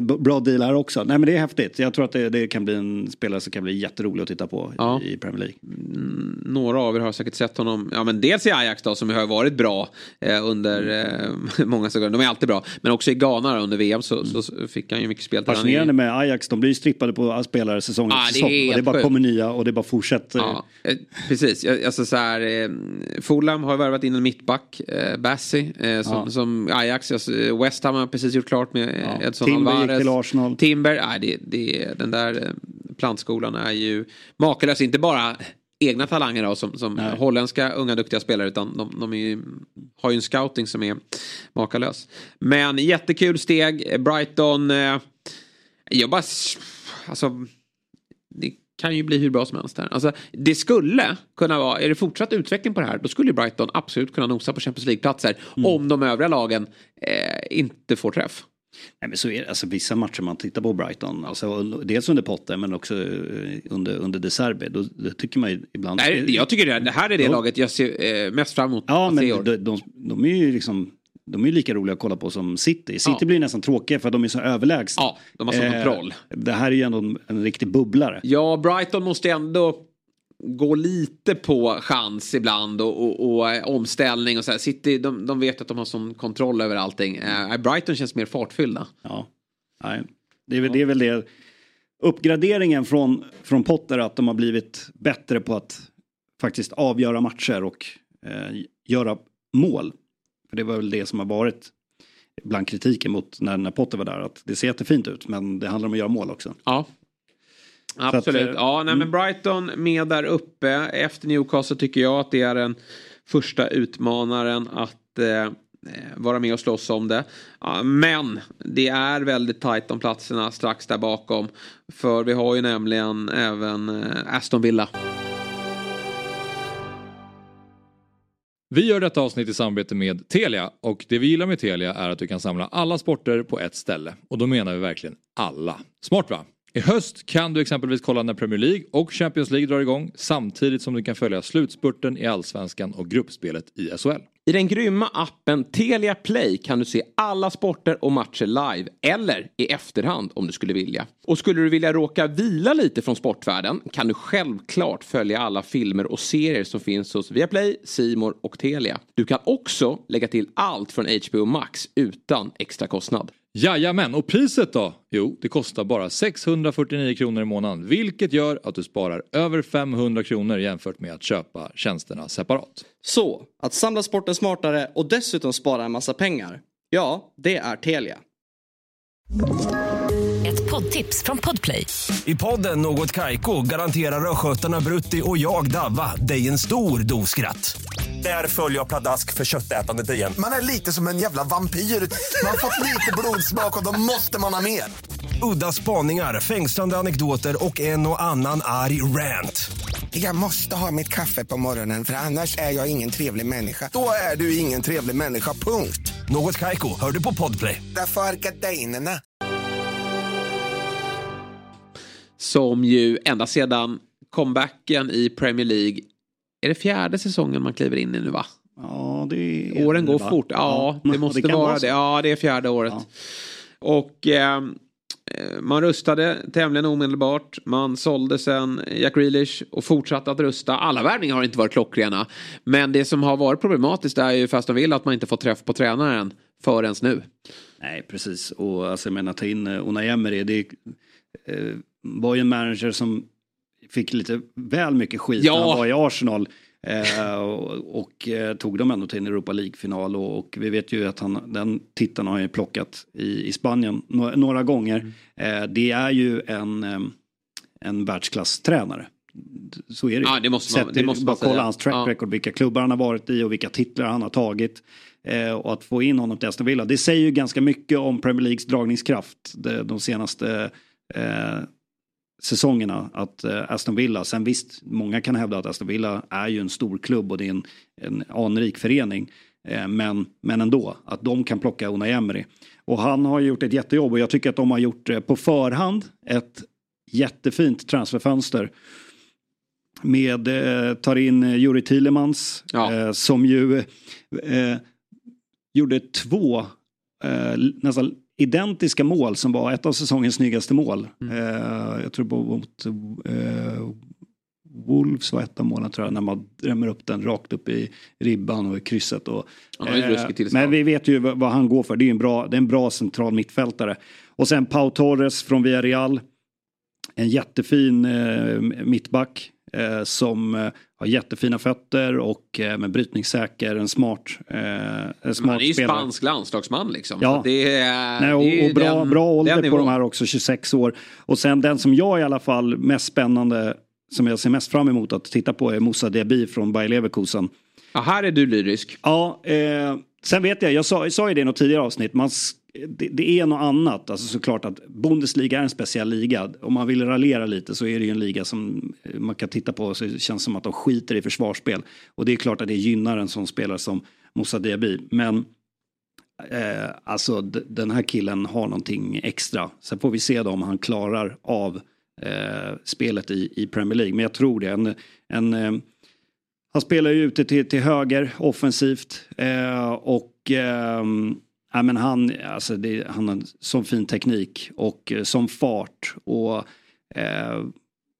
bra deal här också. Nej men det är häftigt. Jag tror att det, det kan bli en spelare som kan bli jätterolig att titta på ja. i, Premier League. Mm, några av er har säkert sett honom, ja men dels i Ajax då som har varit bra eh, under eh, många sekunder. De är alltid bra. Men också i Ghana under VM så, mm. så fick han ju mycket spel. Fascinerande med Ajax, de blir ju strippade på spelare säsongen ah, det, är det bara kommer nya och det bara fortsätter. Ja, eh, precis, alltså så här, eh, Fulham har värvat in en mittback, eh, Bassi, eh, som, ja. som Ajax, alltså, West Ham har precis gjort klart med ja. Edson Alvarez. Timber, nej, det, det, den där eh, plantskolan är ju makalös. Inte bara egna talanger då, som, som holländska unga duktiga spelare utan de, de ju, har ju en scouting som är makalös. Men jättekul steg. Brighton. Eh, jag bara... Alltså, det kan ju bli hur bra som helst här. Alltså, det skulle kunna vara, är det fortsatt utveckling på det här, då skulle Brighton absolut kunna nosa på Champions League-platser mm. om de övriga lagen eh, inte får träff. Nej, men så är det, alltså, vissa matcher man tittar på Brighton, alltså, dels under Potter men också eh, under, under De Serbi, då, då tycker man ju ibland... Nej, jag tycker det, det här är det då, laget jag ser eh, mest fram emot Ja, men de, de, de, är ju liksom de är lika roliga att kolla på som City. City ja. blir nästan tråkiga för de är så överlägsna. Ja, de har sån eh, kontroll. Det här är ju ändå en, en riktig bubblare. Ja, Brighton måste ändå gå lite på chans ibland och, och, och omställning och så här. City, de, de vet att de har sån kontroll över allting. Uh, Brighton känns mer fartfyllda. Ja, nej. Det är väl, det är väl det. Uppgraderingen från, från Potter att de har blivit bättre på att faktiskt avgöra matcher och eh, göra mål. För det var väl det som har varit bland kritiken mot när, när Potter var där. Att det ser jättefint ut men det handlar om att göra mål också. Ja, Absolut. Att, eh, ja, nej, men mm. Brighton med där uppe. Efter Newcastle tycker jag att det är den första utmanaren att eh, vara med och slåss om det. Men det är väldigt tajt om platserna strax där bakom. För vi har ju nämligen även eh, Aston Villa. Vi gör detta avsnitt i samarbete med Telia och det vi gillar med Telia är att du kan samla alla sporter på ett ställe. Och då menar vi verkligen alla. Smart va? I höst kan du exempelvis kolla när Premier League och Champions League drar igång samtidigt som du kan följa slutspurten i Allsvenskan och gruppspelet i SHL. I den grymma appen Telia Play kan du se alla sporter och matcher live eller i efterhand om du skulle vilja. Och skulle du vilja råka vila lite från sportvärlden kan du självklart följa alla filmer och serier som finns hos Viaplay, Simor och Telia. Du kan också lägga till allt från HBO Max utan extra kostnad. Jajamän, och priset då? Jo, det kostar bara 649 kronor i månaden vilket gör att du sparar över 500 kronor jämfört med att köpa tjänsterna separat. Så, att samla sporten smartare och dessutom spara en massa pengar. Ja, det är Telia. Ett poddtips från Podplay. I podden Något Kaiko garanterar östgötarna Brutti och jag, Davva, dig en stor dos skratt. Där följer jag pladask för köttätandet igen. Man är lite som en jävla vampyr. Man har fått lite blodsmak och då måste man ha mer. Udda spaningar, fängslande anekdoter och en och annan arg rant. Jag måste ha mitt kaffe på morgonen för annars är jag ingen trevlig människa. Då är du ingen trevlig människa, punkt. Något kajko, hör du på podplay. Därför är gardinerna. Som ju ända sedan comebacken i Premier League är det fjärde säsongen man kliver in i nu va? Ja, det är Åren går va? fort. Ja, ja, det måste det vara, vara det. Ja, det är fjärde året. Ja. Och ehm, eh, man rustade tämligen omedelbart. Man sålde sen Jack Grealish och fortsatte att rusta. Alla värvningar har inte varit klockrena. Men det som har varit problematiskt är ju fast de vill att man inte får träff på tränaren förrän nu. Nej, precis. Och alltså, jag menar, ta in uh, Unai Emery. Det uh, var ju en manager som fick lite väl mycket skit ja. när han var i Arsenal. Eh, och, och eh, tog dem ändå till en Europa League-final och, och, vi vet ju att han, den titeln har han plockat i, i Spanien några, några gånger. Mm. Eh, det är ju en, eh, en världsklasstränare. Så är det ja, det måste man, det måste bara kolla hans track ja. record, vilka klubbar han har varit i och vilka titlar han har tagit. Eh, och att få in honom till Aston Villa, det säger ju ganska mycket om Premier Leagues dragningskraft de, de senaste säsongerna att eh, Aston Villa, sen visst, många kan hävda att Aston Villa är ju en stor klubb och det är en, en anrik förening. Eh, men, men ändå, att de kan plocka Unai Emery. Och han har gjort ett jättejobb och jag tycker att de har gjort eh, på förhand ett jättefint transferfönster. Med, eh, tar in Juri Tillemans ja. eh, som ju eh, gjorde två nästan identiska mål som var ett av säsongens snyggaste mål. Eh, jag tror mot eh, Wolves var ett av målen tror jag, när man drämmer upp den rakt upp i ribban och i krysset. Och, tillstånd. men vi vet ju vad han går för, det är en bra, det är en bra central mittfältare. Och sen Pau Torres från Villarreal. En jättefin eh, mittback eh, som eh, har jättefina fötter och eh, med brytningssäker, en smart, eh, en smart han är ju spelare. spansk landslagsman liksom. Ja. Det är, Nej, det är och, och bra, den- bra ålder på de här också, 26 år. Och sen den som jag i alla fall mest spännande, som jag ser mest fram emot att titta på är Moussa Diaby från Bayer Leverkusen. Ja, här är du lyrisk. Ja, eh, sen vet jag, jag sa, jag sa ju det i något tidigare avsnitt, man, det, det är något annat. Alltså såklart att Bundesliga är en speciell liga. Om man vill raljera lite så är det ju en liga som eh, man kan titta på så det känns som att de skiter i försvarsspel. Och det är klart att det gynnar en sån spelare som Moussa Diaby. Men eh, alltså d- den här killen har någonting extra. Sen får vi se då om han klarar av eh, spelet i, i Premier League. Men jag tror det. En, en, eh, han spelar ju ute till, till höger offensivt. Eh, och ehm, ja, men han, alltså det, han har sån fin teknik och eh, sån fart. Och eh,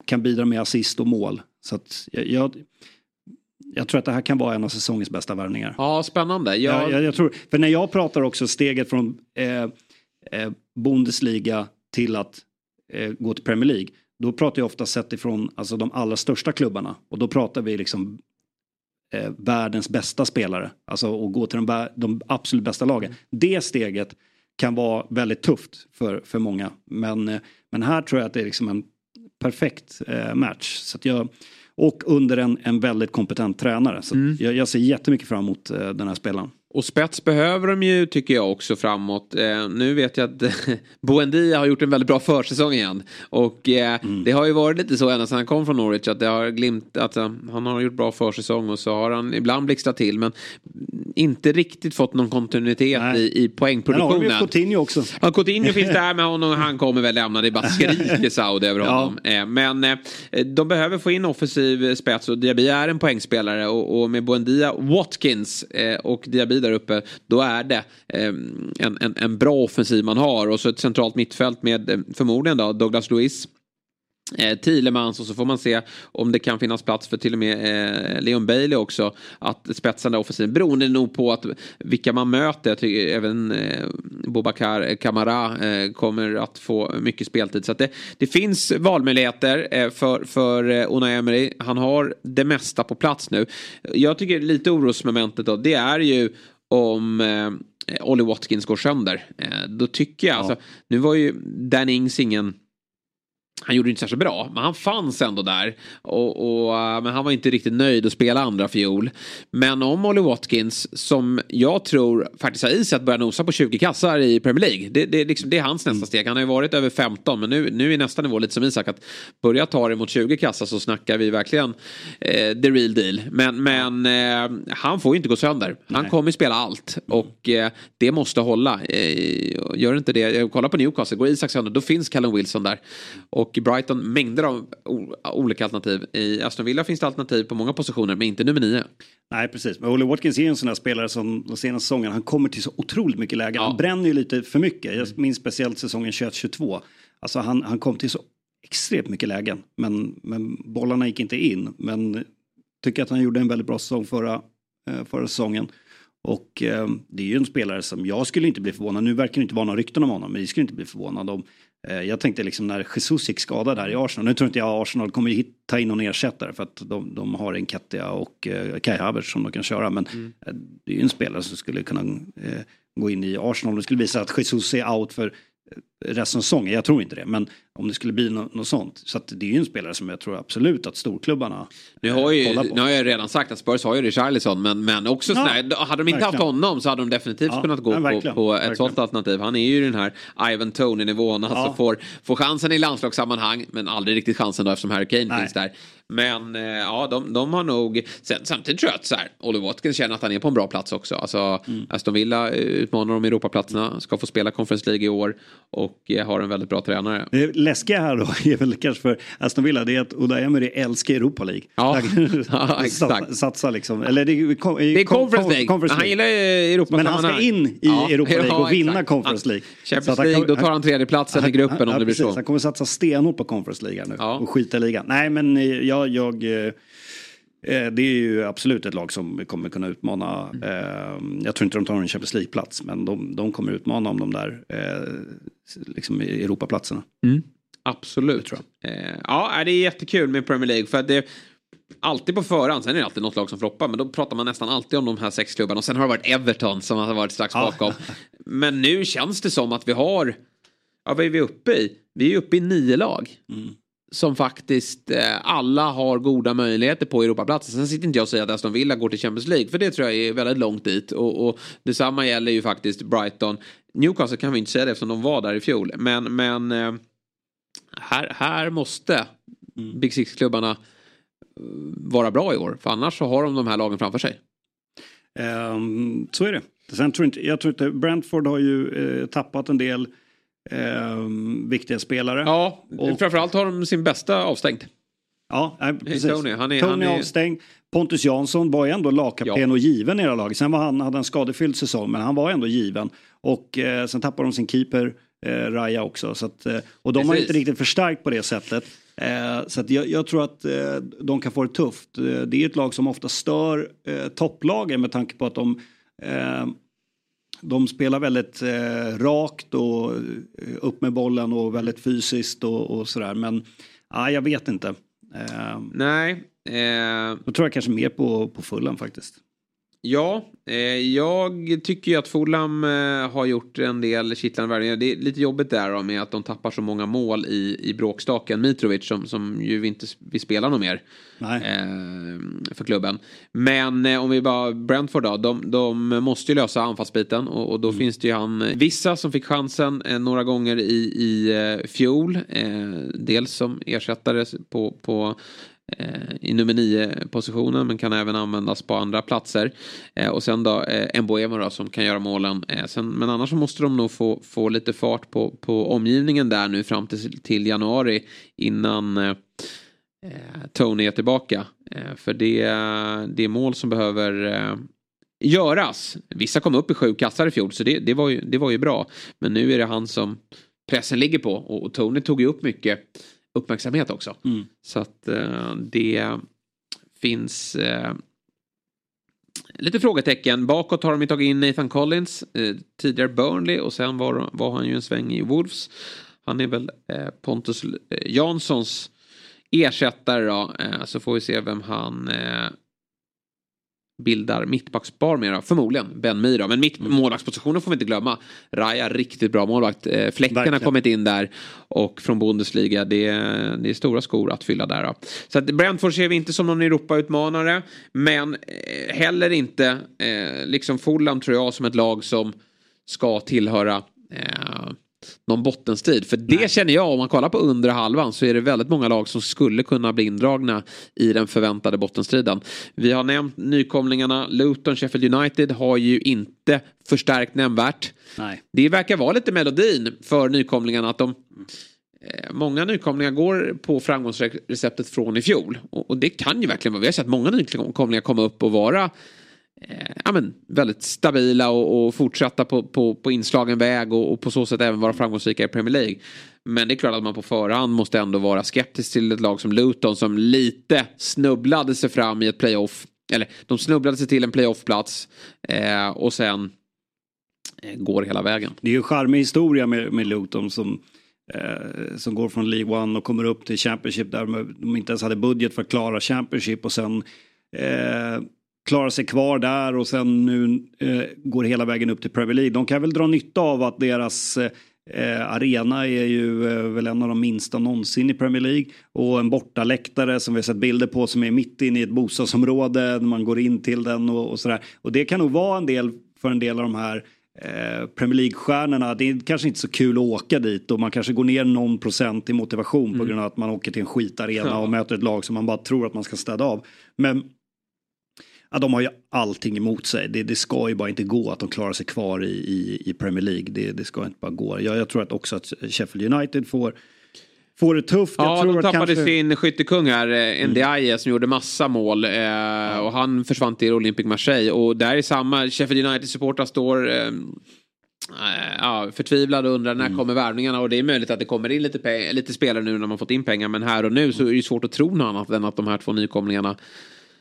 kan bidra med assist och mål. Så att jag, jag, jag tror att det här kan vara en av säsongens bästa värvningar. Ja, spännande. Ja, Jag, jag, jag tror, för när jag pratar också steget från eh, eh, Bundesliga till att eh, gå till Premier League. Då pratar jag ofta sett ifrån alltså, de allra största klubbarna. Och då pratar vi liksom eh, världens bästa spelare. Alltså att gå till de, de absolut bästa lagen. Det steget kan vara väldigt tufft för, för många. Men, eh, men här tror jag att det är liksom en perfekt eh, match. Så jag, och under en, en väldigt kompetent tränare. Så att jag, jag ser jättemycket fram emot eh, den här spelaren. Och spets behöver de ju tycker jag också framåt. Eh, nu vet jag att Buendia har gjort en väldigt bra försäsong igen. Och eh, Mm. det har ju varit lite så ända sedan han kom från Norwich att det har glimt att eh, han har gjort bra försäsong och så har han ibland blixtrat till men inte riktigt fått någon kontinuitet Nej. i, i Men har poängproduktionen. Coutinho också. Ja, Coutinho finns där med honom och han kommer väl lämna. Det bara skriker Saudi över Ja. honom. Eh, Men eh, de behöver få in offensiv spets och Diaby är en poängspelare och, och med Buendia, Watkins eh, och Diaby där uppe då är det en, en, en bra offensiv man har och så ett centralt mittfält med förmodligen då Douglas Luiz eh, Thielemans och så får man se om det kan finnas plats för till och med eh, Leon Bailey också att spetsa den offensiven beroende nog på att vilka man möter. Jag tycker även eh, Bobakar Kamara eh, kommer att få mycket speltid. Så det, det finns valmöjligheter eh, för, för eh, Unai Emery. Han har det mesta på plats nu. Jag tycker lite orosmomentet då det är ju om eh, Ollie Watkins går sönder. Eh, då tycker jag, alltså, nu var ju Dan Ings ingen han gjorde inte särskilt bra, men han fanns ändå där. Och, och, eh, men han var inte riktigt nöjd att spela andra fiol. Men om Ollie Watkins, som jag tror faktiskt har i sig att börja nosa på 20 kassar i Premier League. Det, det, är liksom, det är hans nästa steg. Han har ju varit över 15, men nu, nu är nästa nivå lite som Isak. Att börja ta det mot 20 kassar så snackar vi verkligen eh, the real deal. Men, men eh, han får ju inte gå sönder. Han kommer ju spela allt. Och eh, det måste hålla. Eh, gör inte det, jag kollar på Newcastle, går Isak sönder, då finns Callum Wilson där. Och i Brighton mängder av olika alternativ. I Aston Villa finns det alternativ på många positioner, men inte nummer nio. Nej, precis. Men Ollie Watkins är ju en sån där spelare som de senaste säsongerna, han kommer till så otroligt mycket lägen. Ja. Han bränner ju lite för mycket. Jag minns speciellt säsongen 21-22. Alltså han, han kom till så extremt mycket lägen. Men, men bollarna gick inte in. Men tycker att han gjorde en väldigt bra säsong förra, eh, förra säsongen. Och eh, det är ju en spelare som jag skulle inte bli förvånad. Nu verkar det inte vara några rykten om honom. Men jag skulle inte bli förvånad om. Eh, jag tänkte liksom när Jesus gick skadad där i Arsenal. Nu tror inte jag Arsenal kommer ta in någon ersättare. För att de, de har Enketia och eh, Kai Havertz som de kan köra. Men eh, det är ju en spelare som skulle kunna gå in i Arsenal. Det skulle visa att Jesus är out för resten av säsongen. Jag tror inte det. Men om det skulle bli nå- något sånt. Så att det är ju en spelare som jag tror absolut att storklubbarna Nu eh, har, ju, kollar på. nu har jag redan sagt att Spurs har ju Richarlison men, men också Ja, sådär, hade de inte haft verkligen. honom så hade de definitivt Ja, kunnat gå ja, på, på ett verkligen. sådant alternativ. Han är ju den här Ivan Tony-nivån, alltså Ja. får, får chansen i landslagssammanhang men aldrig riktigt chansen då eftersom Harry Kane Nej. finns där. Men eh, ja, de, de har nog, sen, samtidigt tror jag att så här, Ollie Watkins känner att han är på en bra plats också. Alltså, Mm. Aston Villa eh, utmanar om Europaplatserna, ska få spela Conference League i år och eh, har en väldigt bra tränare. Läskiga här då är väl kanske för Aston Villa det är att Oda Emery älskar Europa League. Ja. Han Ja, exakt. Satsa liksom. Eller det, är- Det är kom- Conference League. Conference Han League. gillar Europa Men han ska in i Europa League och vinna exakt. Conference League. Champions han League, kan- då tar han tredjeplatsen i gruppen om ja, det blir precis. så. Han kommer satsa stenhårt på Conference League nu Ja. och skita i ligan. Nej men eh, jag, jag eh, eh, det är ju absolut ett lag som kommer kunna utmana. Mm. Eh, jag tror inte de tar en Champions League-plats men de, de kommer utmana om de där eh, liksom Europaplatserna. Absolut. Eh, ja, det är jättekul med Premier League för att det Alltid på förhand, sen är det alltid något lag som floppar men då pratar man nästan alltid om de här sex klubbarna och sen har det varit Everton som har varit strax Ja. bakom. Men nu känns det som att vi har, ja vad är vi uppe i? Vi är uppe i nio lag. Som faktiskt eh, alla har goda möjligheter på Europaplatsen. Sen sitter inte jag och säger att Aston Villa går till Champions League. För det tror jag är väldigt långt dit. Och, och detsamma gäller ju faktiskt Brighton. Newcastle kan vi inte säga det eftersom de var där i fjol. Men, men eh, här, här måste Big Six-klubbarna eh, vara bra i år. För annars så har de de här lagen framför sig. Ehm, så är det. Sen tror inte, jag tror inte, Brentford har ju eh, tappat en del ehm, viktiga spelare. Ja, Och- framförallt har de sin bästa avstängd. Ja, nej, precis. Tony, han är- Tony han är- avstängd. Pontus Jansson var ju ändå lagkapten Ja. och given i det här laget. Sen var han, hade en skadefylld säsong men han var ändå given. Och eh, sen tappade de sin keeper eh, Raja också. Så att, eh, och de har Precis. inte riktigt förstärkt på det sättet. Eh, så jag, jag tror att eh, de kan få det tufft. Eh, det är ett lag som ofta stör eh, topplagen med tanke på att de eh, de spelar väldigt rakt och upp med bollen och väldigt fysiskt och, och sådär. Men ja, jag vet inte. Nej. Eh, då tror jag kanske mer på, på fullen faktiskt. Ja, eh, jag tycker ju att Fulham eh, har gjort en del kittlande värvningar. Det är lite jobbigt där då med att de tappar så många mål i, i bråkstaken. Mitrovic som, som ju inte vill spela något mer eh, för klubben. Men eh, om vi bara Brentford då. De, de måste ju lösa anfallsbiten och, och då finns det ju han vissa som fick chansen eh, några gånger i, i eh, fjol. Eh, dels som ersättare på, på eh, Eh, i nummer nio positionen men kan även användas på andra platser. Eh, och sen då eh, Mboema då som kan göra målen. Eh, sen, men annars så måste de nog få, få lite fart på, på omgivningen där nu fram till, till januari innan eh, Tony är tillbaka. Eh, för det, det är mål som behöver eh, göras. Vissa kom upp i sju kassar i fjol så det, det, var ju, det var ju bra. Men nu är det han som pressen ligger på och, och Tony tog ju upp mycket uppmärksamhet också. Mm. Så att eh, det finns eh, lite frågetecken. Bakåt har de ju tagit in Nathan Collins, eh, tidigare Burnley och sen var, var han ju en sväng i Wolves. Han är väl eh, Pontus eh, Janssons ersättare då. Eh, så får vi se vem han bildar mittbackspar då. Förmodligen Ben Mee då. Men mitt Mm. målvaktspositionen får vi inte glömma. Raja, riktigt bra målvakt. Eh, Fläcken har kommit in där. Och från Bundesliga, det är, det är stora skor att fylla där då. Så att Brentford ser vi inte som någon Europa-utmanare. Men eh, heller inte, eh, liksom Fulham tror jag, som ett lag som ska tillhöra eh, någon bottenstrid. För det känner jag, om man kollar på undre halvan så är det väldigt många lag som skulle kunna bli indragna i den förväntade bottenstriden. Vi har nämnt nykomlingarna, Luton, Sheffield United har ju inte förstärkt nämnvärt. Nej. Det verkar vara lite melodin för nykomlingarna att de eh, Många nykomlingar går på framgångsreceptet från i fjol. Och, det kan ju verkligen vara. Vi har sett många nykomlingar komma upp och vara Eh, ja, men, väldigt stabila och, och fortsätta på, på, på inslagen väg och, och på så sätt även vara framgångsrika i Premier League. Men det är klart att man på förhand måste ändå vara skeptisk till ett lag som Luton som lite snubblade sig fram i ett playoff. Eller de snubblade sig till en playoffplats eh, och sen eh, går hela vägen. Det är ju en charmig historia med, med Luton som, eh, som går från League One och kommer upp till Championship där de, de inte ens hade budget för att klara Championship och sen eh, klarar sig kvar där och sen nu eh, går hela vägen upp till Premier League. De kan väl dra nytta av att deras eh, arena är ju eh, väl en av de minsta någonsin i Premier League och en bortaläktare som vi har sett bilder på som är mitt inne i ett bostadsområde när man går in till den och, och sådär. Och det kan nog vara en del för en del av de här eh, Premier League-stjärnorna. Det är kanske inte så kul att åka dit och man kanske går ner någon procent i motivation på grund av att man åker till en skitarena Ja. och möter ett lag som man bara tror att man ska städa av. Men Ja, de har ju allting emot sig. Det, det ska ju bara inte gå att de klarar sig kvar i, i, i Premier League. Det, det ska inte bara gå. Jag, jag tror att också att Sheffield United får får det tufft. Jag Ja, tror de tappade kanske... sin skyttekung här, eh, Ndiaye, som gjorde massa mål. Eh, Och han försvann till Olympic Marseille. Och där är samma, Sheffield United-supportrar står eh, eh, ja, förtvivlade och undrar när kommer värvningarna. Och det är möjligt att det kommer in lite, lite spelare nu när man fått in pengar. Men här och nu så är det svårt att tro något annat än att de här två nykomlingarna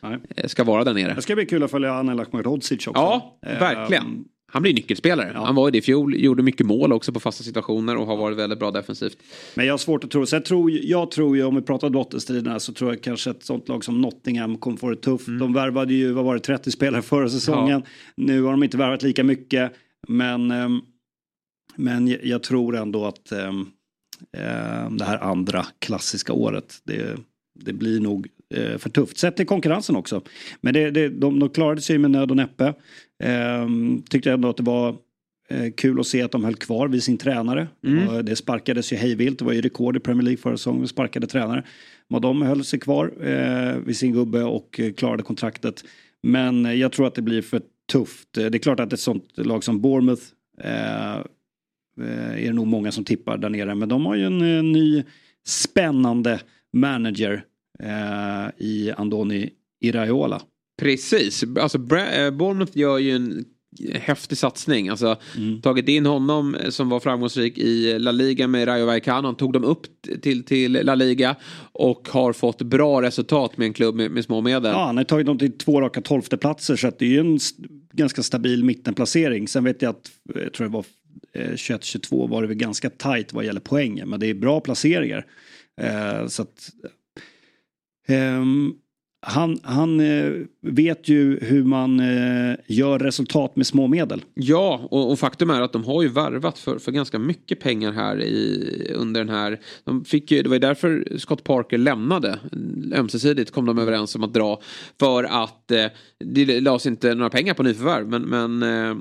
Nej. eh, ska vara där nere. Det ska bli kul att följa Anel Ahmedhodzic också. Ja, Eh, verkligen. Han blir nyckelspelare. Ja. Han var ju det i fjol, gjorde mycket mål också på fasta situationer och har varit väldigt bra defensivt. Men jag har svårt att tro. Sen tror, jag tror ju, om vi pratar bottenstriderna, så tror jag kanske ett sånt lag som Nottingham kommer få det tufft. Mm. De värvade ju, vad var det, 30 spelare förra säsongen. Nu har de inte värvat lika mycket. Men, ehm, men jag- jag tror ändå att ehm, ehm, det här andra klassiska året, det, det blir nog eh, för tufft. Sett till konkurrensen också. Men det, det, de, de klarade sig med nöd och näppe. Ehm, tyckte ändå att det var eh, kul att se att de höll kvar vid sin tränare. Mm. Och det sparkades ju hejvilt. Det var ju rekord i Premier League förra säsongen sparkade tränare. Men de höll sig kvar eh, vid sin gubbe och eh, klarade kontraktet. Men eh, jag tror att det blir för tufft. Eh, Det är klart att ett sånt lag som Bournemouth eh, eh, är det nog många som tippar där nere. Men de har ju en eh, ny spännande manager eh, i Andoni Iraola. Precis, alltså eh, Bournemouth gör ju en häftig satsning. Alltså tagit in honom eh, som var framgångsrik i La Liga med Rayo Vallecano. Tog dem upp till, till La Liga och har fått bra resultat med en klubb med, med små medel. Ja, han har tagit dem till två raka tolfteplatser så att det är ju en st- ganska stabil mittenplacering. Sen vet jag att, eh, jag tror det var eh, 21-22 var det väl ganska tajt vad gäller poängen. Men det är bra placeringar. Eh, så att, Um, han han eh, vet ju hur man eh, gör resultat med små medel. Ja, och, och faktum är att de har ju värvat för, för ganska mycket pengar här i, under den här. De fick ju, det var ju därför Scott Parker lämnade. Ömsesidigt kom de överens om att dra. För att eh, det lades inte några pengar på nyförvärv. Men, men eh,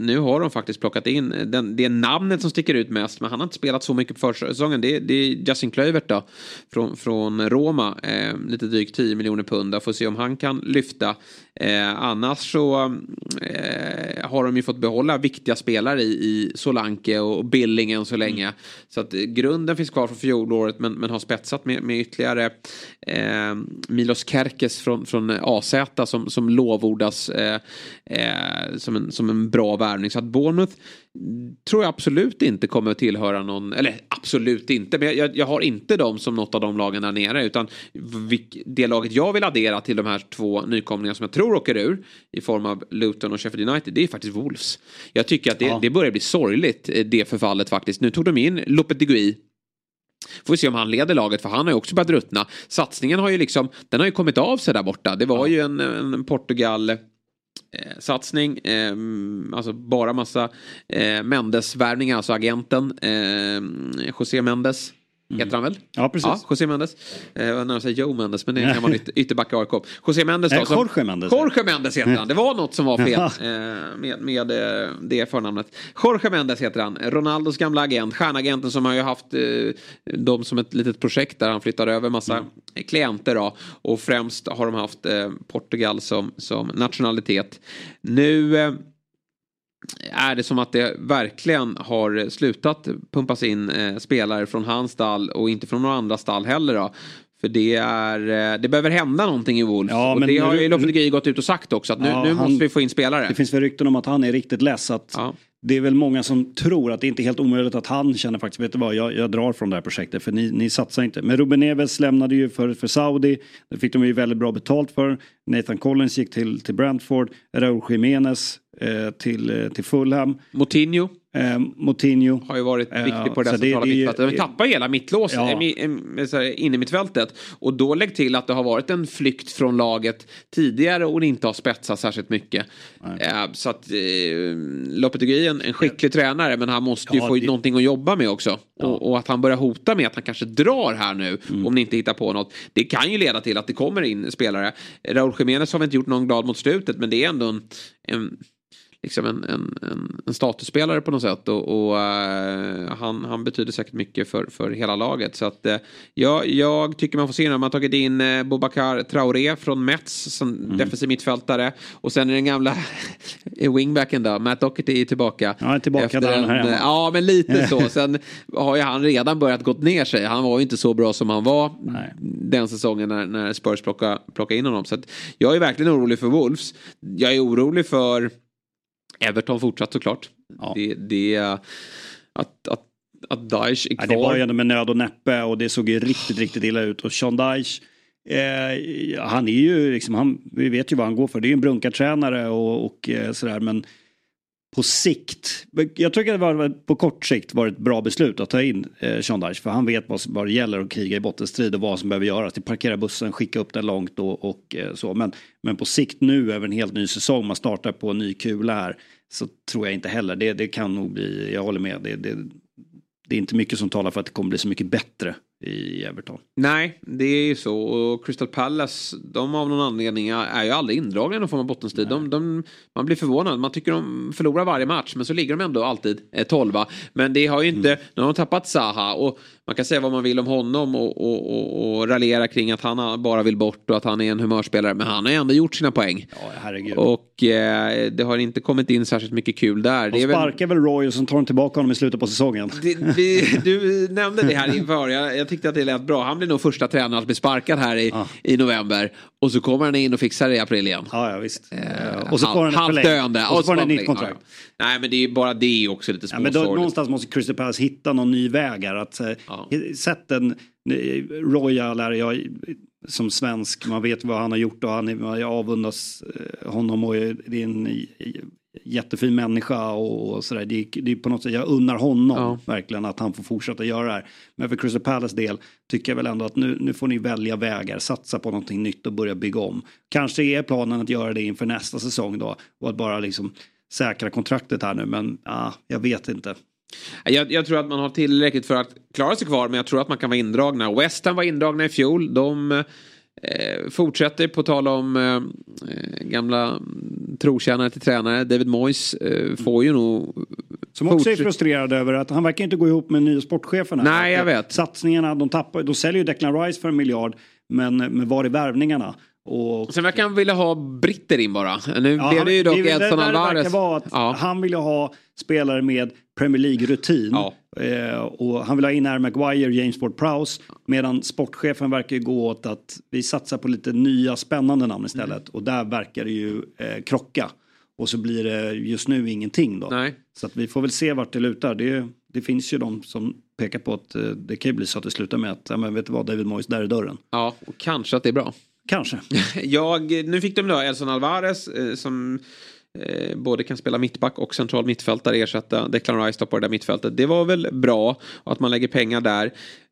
nu har de faktiskt plockat in den, det namnet som sticker ut mest. Men han har inte spelat så mycket på försäsongen. Det, det är Justin Kluivert då. Från, från Roma. Eh, lite drygt 10 miljoner pund. Får se om han kan lyfta. Eh, annars så eh, har de ju fått behålla viktiga spelare i, i Solanke och Billing än så länge. Så att eh, grunden finns kvar från fjolåret men, men har spetsat med, med ytterligare eh, Milos Kerkes från, från AZ som, som lovordas eh, eh, som, en, som en bra värvning. Så att Bournemouth tror jag absolut inte kommer att tillhöra någon, eller absolut inte, men jag, jag har inte dem som något av de lagen där nere utan det laget jag vill addera till de här två nykomlingarna som jag tror åker ur i form av Luton och Sheffield United, det är faktiskt Wolves. Jag tycker att det, Ja. det börjar bli sorgligt, eh, det förfallet faktiskt. Nu tog de in Lopetegui Får vi se om han leder laget för han har ju också börjat ruttna. Satsningen har ju liksom, den har ju kommit av sig där borta. Det var ju en, en Portugal eh, satsning, eh, alltså bara massa eh, Mendes-värvningar, alltså agenten eh, José Mendes. Heter han väl? Ja, precis. Ja, José Mendes. Eh, jag nära säga Joe Mendes, men det är en gammal ytter, ytterback i AIK. José Mendes då. som- Jorge Mendes. Jorge Mendes heter han. Det var något som var fel eh, med, med eh, det förnamnet. Jorge Mendes heter han. Ronaldos gamla agent. Stjärnagenten som har ju haft eh, dem som ett litet projekt där han flyttar över massa klienter då. Och främst har de haft eh, Portugal som, som nationalitet. Nu eh, är det som att det verkligen har slutat pumpas in eh, spelare från hans stall och inte från några andra stall heller då. För det är, eh, det behöver hända någonting i Wolves. Ja, och det har ju Lopetegui gått ut och sagt också att nu, Ja, nu han- måste vi få in spelare. Det finns väl rykten om att han är riktigt less. Att Ja. Det är väl många som tror att det inte är helt omöjligt att han känner faktiskt, vet du vad, jag, jag drar från det här projektet för ni, ni satsar inte. Men Ruben Neves lämnade ju för, för Saudi, det fick de ju väldigt bra betalt för. Nathan Collins gick till, till Brentford, Raúl Jiménez eh, till, eh, till Fulham, Moutinho eh, Moutinho. har ju varit Ja, viktig på det där centrala ju- mittfältet. De tappar hela mittlås Ja. eh, eh, här, in i mittfältet. Och då lägg till att det har varit en flykt från laget tidigare och det inte har spetsat särskilt mycket. Eh, så att eh, Lopetegui är en, en skicklig tränare men han måste ju Ja, få det- någonting att jobba med också. Och, och att han börjar hota med att han kanske drar här nu Mm. om ni inte hittar på något. Det kan ju leda till att det kommer in spelare. Raúl Jiménez har väl inte gjort någon glad mot slutet men det är ändå en, en liksom en, en, en, en statusspelare på något sätt. Och, och eh, han, han betyder säkert mycket för, för hela laget. Så att, eh, jag, jag tycker man får se när man har tagit in uh, Bobakar Traoré från Mets som Mm. defensiv mittfältare. Och sen är den gamla wingbacken då, Matt Doherty är tillbaka. Ja, är tillbaka där han är hemma. Ja, men lite så. Sen har ju han redan börjat gått ner sig. Han var ju inte så bra som han var Nej. den säsongen när, när Spurs plockade, plockade in honom. Så att jag är verkligen orolig för Wolves. Jag är orolig för Everton fortsatt såklart. Ja. Det, det är att, att, att Daesh är Ja, kvar. det var ju ändå med nöd och näppe och det såg ju riktigt, riktigt illa ut. Och Sean Dyche, eh, han är ju liksom, han, vi vet ju vad han går för. Det är ju en brunkartränare och, och eh, sådär. Men på sikt, jag tycker det var på kort sikt var ett bra beslut att ta in eh, Sean Dyche. För han vet vad, vad det gäller att kriga i bottenstrid och vad som behöver göras. Till parkera bussen, skicka upp den långt och, och eh, så. Men, men på sikt nu över en helt ny säsong, man startar på en ny kula här. Så tror jag inte heller. Det, det kan nog bli, jag håller med. Det, det, det är inte mycket som talar för att det kommer bli så mycket bättre i Everton. Nej, det är ju så. Och Crystal Palace, de av någon anledning är ju aldrig indragna i någon form av bottenstrid. De, de, man blir förvånad. Man tycker de förlorar varje match, men så ligger de ändå alltid eh, tolva. Men det har ju inte, Mm. nu har de tappat Zaha och man kan säga vad man vill om honom och, och, och, och raljera kring att han bara vill bort och att han är en humörspelare. Men han har ändå gjort sina poäng. Ja, herregud. Och eh, det har inte kommit in särskilt mycket kul där. de väl- sparkar väl Roy och sen tar de tillbaka honom i slutet på säsongen. det, vi, du nämnde det här inför. Jag, jag tyckte att det lät bra. Han blir nog första tränaren att bli sparkad här i, i november. Och så kommer han in och fixar det i april igen. Ja, ja visst. Eh, och så får han halvt döende. Och så får han ett nytt kontrakt. Ja, ja. Nej men det är ju bara det också lite Ja, men då, småsorgligt. någonstans måste Crystal Palace hitta någon ny väg här. Att, eh, Ja. Sätt en eh, Royal är jag som svensk, man vet vad han har gjort och han är, jag avundas eh, honom och är- det är en eh, jättefin människa och, och sådär. Det, det är på något sätt, jag unnar honom Ja. verkligen att han får fortsätta göra det här. Men för Crystal Palace del tycker jag väl ändå att nu, nu får ni välja vägar, satsa på någonting nytt och börja bygga om. Kanske är planen att göra det inför nästa säsong då och att bara liksom säkra kontraktet här nu men ah, jag vet inte. Jag, jag tror att man har tillräckligt för att klara sig kvar men jag tror att man kan vara indragna. West Ham var indragna i fjol. De eh, fortsätter på tal om eh, gamla mm, trotjänare till tränare. David Moyes eh, får ju nog Som också är frustrerad över att han verkar inte gå ihop med nya sportchefen. här. Nej, jag vet. Satsningarna, de tappar, de säljer ju Declan Rice för en miljard. Men, men var är värvningarna? Och, Sen verkar han vilja ha britter in bara. Nu Ja, blev det ju dock väl Edson det Alvarez. Ja. Han vill ju ha spelare med Premier League-rutin. Ja. Eh, och han vill ha in Harry Maguire, James Ward-Prowse. Medan sportchefen verkar gå åt att vi satsar på lite nya spännande namn istället. Mm. Och där verkar det ju eh, krocka. Och så blir det just nu ingenting då. Nej. Så att vi får väl se vart det lutar. Det, det finns ju de som pekar på att eh, det kan ju bli så att det slutar med att, ja, men vet du vad, David Moyes, där är dörren. ja, och kanske att det är bra. Kanske. Jag, nu fick de då Elson Alvarez eh, som eh, både kan spela mittback och central mittfältare ersätta Declan Rice på det där mittfältet. Det var väl bra att man lägger pengar där.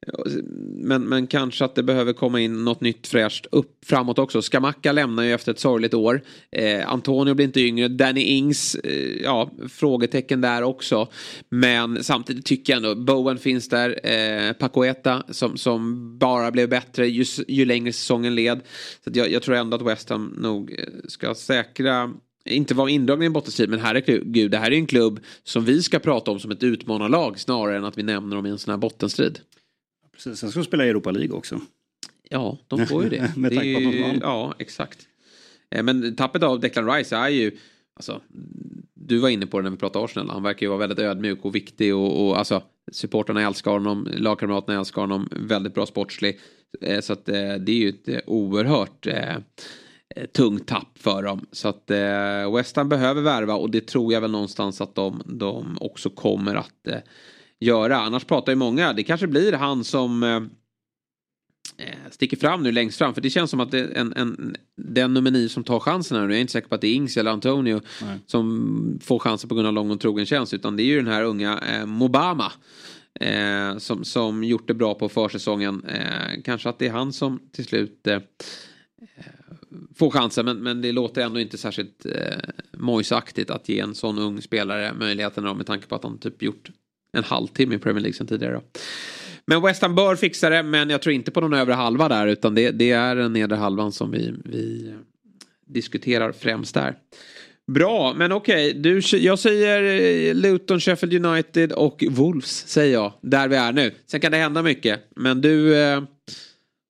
Eh, men, men kanske att det behöver komma in något nytt fräscht upp framåt också. Skamacka lämnar ju efter ett sorgligt år. Eh, Antonio blir inte yngre. Danny Ings, eh, ja, frågetecken där också. Men samtidigt tycker jag ändå, Bowen finns där. Eh, Pacoeta som, som bara blev bättre ju, ju längre säsongen led. Så att jag, jag tror ändå att West Ham nog eh, ska säkra inte vara indragna i en bottenstrid men herregud det här är en klubb som vi ska prata om som ett utmanarlag snarare än att vi nämner dem i en sån här bottenstrid. Precis, sen ska de spela i Europa League också. Ja, de får ju det. Med det tanke på ju- vann. Ja, exakt. Eh, Men tappet av Declan Rice är ju, alltså, du var inne på det när vi pratade Arsenal, han verkar ju vara väldigt ödmjuk och viktig och, och alltså, supporterna älskar honom, lagkamraterna älskar honom, väldigt bra sportslig. Eh, Så att eh, det är ju ett oerhört tungt tapp för dem. Så att eh, West Ham behöver värva och det tror jag väl någonstans att de, de också kommer att eh, göra. Annars pratar ju många, det kanske blir han som eh, eh, sticker fram nu längst fram. För det känns som att en, en, den nummer nio som tar chansen här nu. Jag är inte säker på att det är Ings eller Antonio som får chansen på grund av lång och trogen tjänst. Utan det är ju den här unga eh, Mobama. Eh, som, som gjort det bra på försäsongen. Eh, kanske att det är han som till slut Få chansen. Men, men det låter ändå inte särskilt eh, mojsaktigt att ge en sån ung spelare möjligheten då, med tanke på att han typ gjort en halvtimme i Premier League sen tidigare. Då. Men West Ham bör fixa det, men jag tror inte på någon övre halva där, utan det, det är den nedre halvan som vi, vi diskuterar främst där. Bra, men okej. Du, jag säger eh, Luton, Sheffield United och Wolves säger jag. Där vi är nu. Sen kan det hända mycket. Men du... Eh,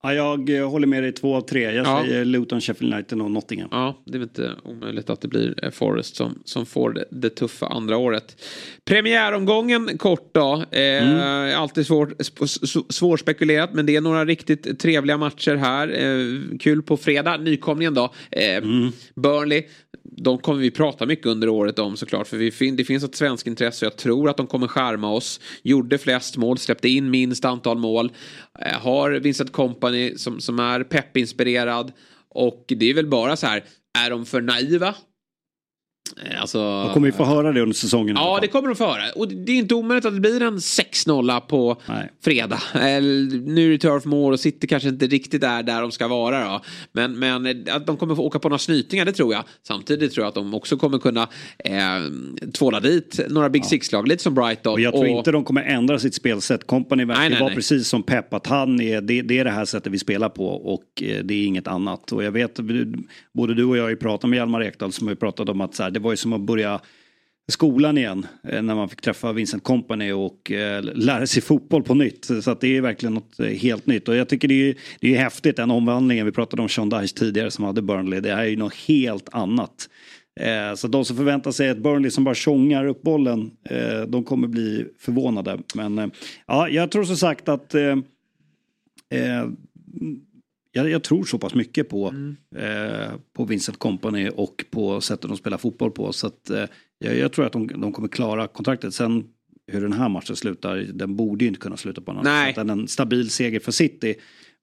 Ja, jag eh, håller med dig två av tre. Jag Ja. säger Luton, Sheffield United och Nottingham. Ja, det är väl inte omöjligt att det blir eh, Forest som, som får det, det tuffa andra året. Premiäromgången kort då. Eh, Alltid svårt, sp- s- svårspekulerat men det är några riktigt trevliga matcher här. Eh, kul på fredag, nykomlingen då. Eh, Burnley. De kommer vi prata mycket under året om såklart. För vi fin- det finns ett svensk intresse och jag tror att de kommer skärma oss. Gjorde flest mål, släppte in minst antal mål. Eh, har Vincent är, som, som är peppinspirerad. Och det är väl bara så här, är de för naiva? Eh, Alltså, Jag kommer ju få höra det under säsongen. Ja, det kommer de få höra. Och det är inte omöjligt att det blir en 6-0 på Nej. fredag. Eller, nu är det Turf Moor och City kanske inte riktigt är där de ska vara. Då. Men, men eh, att de kommer få åka på några snytingar, det tror jag. Samtidigt tror jag att de också kommer kunna eh, tvåla dit några Big Six-lag. Lite som Brighton. Och jag tror inte de kommer ändra sitt spelsätt. Company verkar vara precis som Pep. Att han är, det, det är det här sättet vi spelar på och eh, det är inget annat. Och jag vet, både du och jag har ju pratat med Hjalmar Ekdal som har pratat om att så här, det var ju som att börja skolan igen eh, när man fick träffa Vincent Company och eh, lära sig fotboll på nytt. Så att det är verkligen något eh, helt nytt. Och jag tycker det är, det är häftigt den omvandlingen. Vi pratade om Sean Dyche tidigare som hade Burnley. Det här är ju något helt annat. Så de som förväntar sig ett Burnley som bara tjongar upp bollen, de kommer bli förvånade. Men ja, jag tror som sagt att jag, jag tror så pass mycket på, eh, på Vincent Company och på sättet de spelar fotboll på. Så att, eh, jag, jag tror att de, de kommer klara kontraktet. Sen hur den här matchen slutar, den borde ju inte kunna sluta på något Nej. sätt än en stabil seger för City.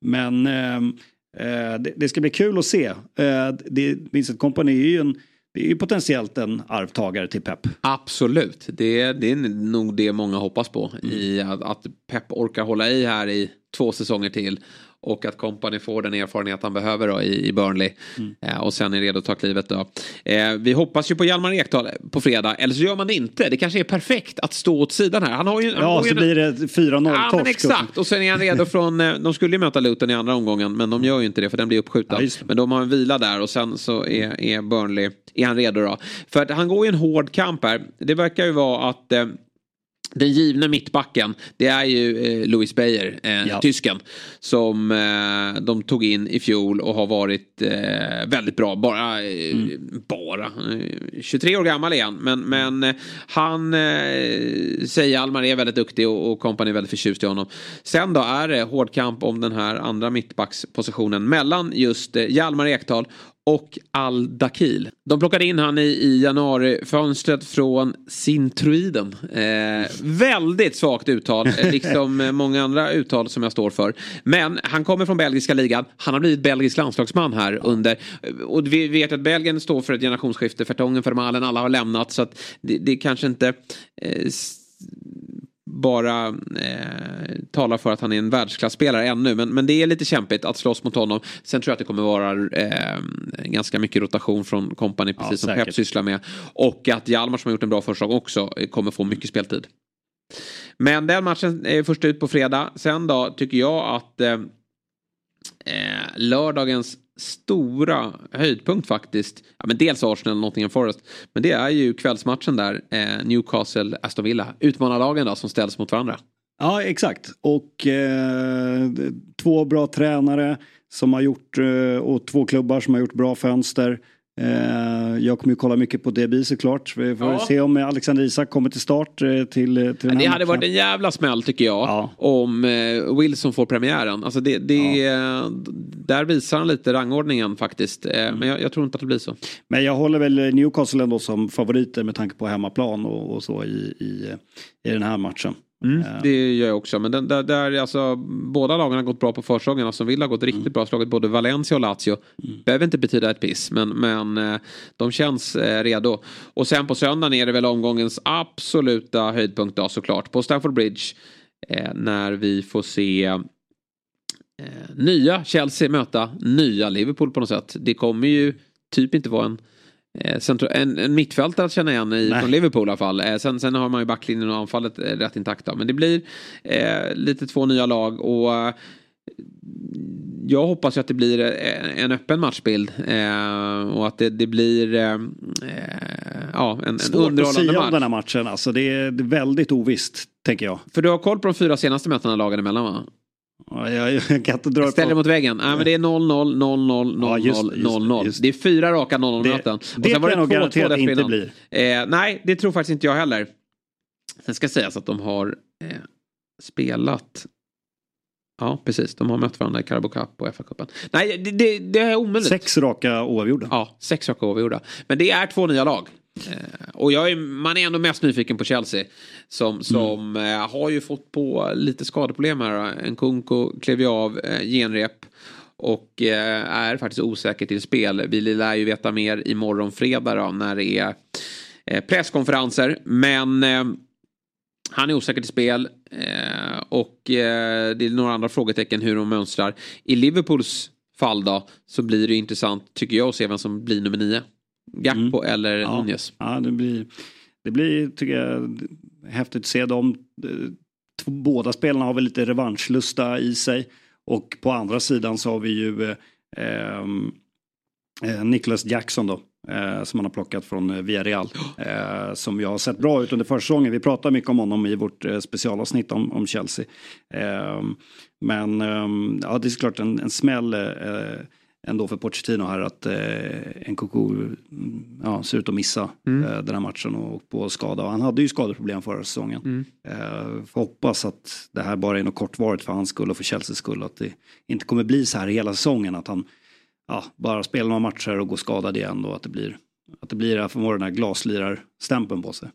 Men ehm, eh, det, det ska bli kul att se. Eh, det, Vincent Company är ju en, det är ju potentiellt en arvtagare till Pep. Absolut, det, det är nog det många hoppas på. I att, att Pep orkar hålla i här i två säsonger till. Och att Company får den erfarenhet han behöver då i, i Burnley. Eh, och sen är redo att ta klivet då. Eh, vi hoppas ju på Hjalmar Ekdal på fredag. Eller så gör man det inte. Det kanske är perfekt att stå åt sidan här. Han har ju, Ja, har så en- blir det 4-0 Ja torsk. men exakt och sen är han redo från, eh, de skulle ju möta Luton i andra omgången men de gör ju inte det för den blir uppskjuten. Ja, men de har en vila där och sen så är, är Burnley, är han redo då? För att han går ju en hård kamp här. Det verkar ju vara att eh, den givna mittbacken, det är ju eh, Louis Beyer, eh, Ja. tysken. Som eh, de tog in i fjol och har varit eh, väldigt bra. Bara, eh, bara eh, 23 år gammal han. Men, men eh, han eh, säger Almar är väldigt duktig och, och kompani är väldigt förtjust i honom. Sen då är det hård kamp om den här andra mittbackspositionen mellan just eh, Hjalmar Ekdal och Al Dakil. De plockade in han i, i januarifönstret från Sintruiden. Eh, väldigt svagt uttal, eh, liksom eh, många andra uttal som jag står för. Men han kommer från belgiska ligan. Han har blivit belgisk landslagsman här under. Och vi vet att Belgien står för ett generationsskifte. Fertongen, Vermaelen, alla har lämnat. Så att det, det kanske inte eh, bara eh, talar för att han är en världsklasspelare ännu. Men, men det är lite kämpigt att slåss mot honom. Sen tror jag att det kommer vara eh, ganska mycket rotation från kompani precis som säkert. Pep sysslar med. Och att Hjalmar som har gjort en bra första gång också kommer få mycket speltid. Men den matchen är först ut på fredag. Sen då tycker jag att eh, eh, lördagens stora höjdpunkt faktiskt. Ja, men dels Arsenal och Nottingham Forest. Men det är ju kvällsmatchen där. Eh, Newcastle, Aston Villa. Utmanarlagen då som ställs mot varandra. Ja, exakt. Och eh, två bra tränare som har gjort, eh, och två klubbar som har gjort bra fönster. Eh, jag kommer ju kolla mycket på DB såklart. Vi får Ja. se om Alexander Isak kommer till start eh, till, till den Det här hade matchen. varit en jävla smäll tycker jag. Ja. Om eh, Wilson får premiären. Alltså det, det, eh, Där visar han lite rangordningen faktiskt. Eh, Mm. Men jag, jag tror inte att det blir så. Men jag håller väl Newcastle ändå som favoriter med tanke på hemmaplan och, och så i, i, i den här matchen. Eh, Det gör jag också. Men den, där, där, alltså, båda lagen har gått bra på försäsongen. Alltså Villa har gått riktigt Mm. bra. Slagit både Valencia och Lazio. Behöver inte betyda ett piss. Men, men eh, de känns eh, redo. Och sen på söndagen är det väl omgångens absoluta höjdpunkt då såklart. På Stamford Bridge. Eh, när vi får se eh, nya Chelsea möta nya Liverpool på något sätt. Det kommer ju typ inte vara en en, en mittfältare att känna igen i, Nej. från Liverpool i alla fall. Eh, sen, sen har man ju backlinjen och anfallet eh, rätt intakta. Men det blir eh, lite två nya lag och eh, jag hoppas ju att det blir eh, en öppen matchbild. Eh, och att det, det blir eh, ja, en, en Svårt att underhållande säga om match. den här matchen. Alltså det är det är väldigt ovisst, tänker jag. För du har koll på de fyra senaste mötena lagen emellan va? Ja, Jag, jag kan inte dra Ställ dig mot väggen. Nej men det är 0-0, 0-0, Ja, just 0-0, det, just det, 0-0. just Det är fyra raka 0-0 Det- det kan jag nog garantera att det inte blir. Eh, nej, det tror faktiskt inte jag heller. Sen ska sägas att de har eh, spelat Ja, precis. De har mött varandra i Carabao Cup och FA-cupen. Nej, det, det, det är omöjligt. Sex raka oavgjorda. Ja, sex raka oavgjorda. Men det är två nya lag. Eh, och jag är, man är ändå mest nyfiken på Chelsea. Som, som eh, har ju fått på lite skadeproblem här. Nkunku klev ju av eh, genrep. Och är faktiskt osäker till spel. Vi lär ju veta mer imorgon fredag då, när det är presskonferenser. Men han är osäker till spel. Och det är några andra frågetecken hur de mönstrar. I Liverpools fall då så blir det intressant tycker jag att se vem som blir nummer nio. Gakpo eller Ja. Nunez. Ja, det blir, det blir tycker jag, häftigt att se dem. Eh, Båda spelarna har väl lite revanschlusta i sig. Och på andra sidan så har vi ju eh, eh, Nicholas Jackson då. Eh, som man har plockat från eh, Villarreal. Eh, som jag har sett bra ut under försäsongen. Vi pratar mycket om honom i vårt eh, specialavsnitt om, om Chelsea. Ehm, men ja, det är såklart en, en smäll eh, ändå för Pochettino här att eh, Nkunku mm, ja, ser ut att missa Mm. eh, den här matchen och på skada. Och han hade ju skadeproblem förra säsongen. Mm. Eh, får hoppas att det här bara är något kortvarigt för hans skull och för Chelseas skull. Att det inte kommer bli så här hela säsongen. Att han ja, bara spelar några matcher och går skadad igen. Och att det blir, att det blir för den här glaslirar-stämpeln på sig.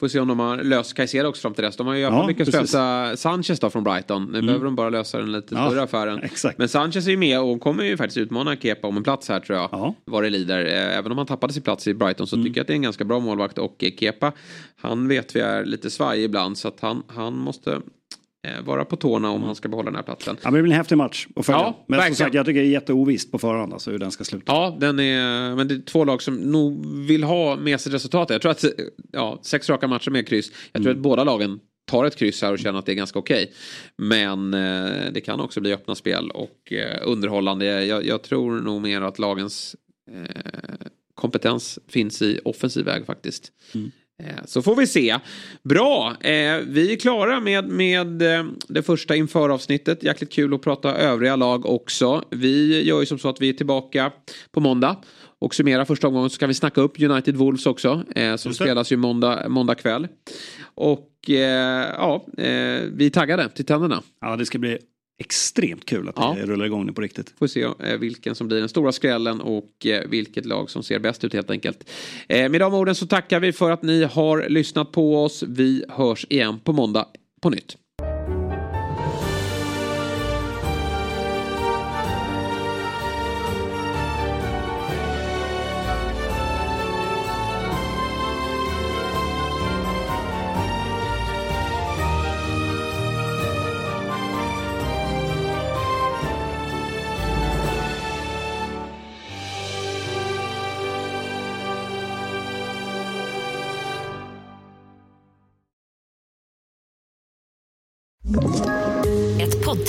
Får se om de har löst Caicedo också fram till dess. De har ju Ja, lyckats lösa Sanchez då från Brighton. Nu behöver de bara lösa den lite Ja, större affären. exakt. Men Sanchez är ju med och kommer ju faktiskt utmana Kepa om en plats här tror jag. Ja. Vad det lider. Eh, Även om han tappade sin plats i Brighton så tycker jag att det är en ganska bra målvakt. Och eh, Kepa, han vet vi är lite svajig ibland så att han, han måste vara på tårna om han ska behålla den här platsen. Ja, men det blir en häftig match att följa. Ja, men verkligen. som sagt, jag tycker det är jätteovisst på förhand alltså, hur den ska sluta. Ja, den är, men det är två lag som nog vill ha med sig resultatet. Jag tror att ja, sex raka matcher med kryss. Jag tror att båda lagen tar ett kryss här och känner att det är ganska okej. Men eh, det kan också bli öppna spel och eh, underhållande. Jag, jag tror nog mer att lagens eh, kompetens finns i offensiv väg faktiskt. Eh, Så får vi se. Bra, eh, vi är klara med, med eh, det första införavsnittet. Jäkligt kul att prata övriga lag också. Vi gör ju som så att vi är tillbaka på måndag. Och summerar första omgången så kan vi snacka upp United Wolves också. Eh, som spelas ju måndag, måndag kväll. Och eh, ja, eh, vi är taggade till tänderna. Ja, det ska bli extremt kul att Ja. det rullar igång nu på riktigt. Får se eh, vilken som blir den stora skrällen och eh, vilket lag som ser bäst ut helt enkelt. Eh, med de orden så tackar vi för att ni har lyssnat på oss. Vi hörs igen på måndag på nytt.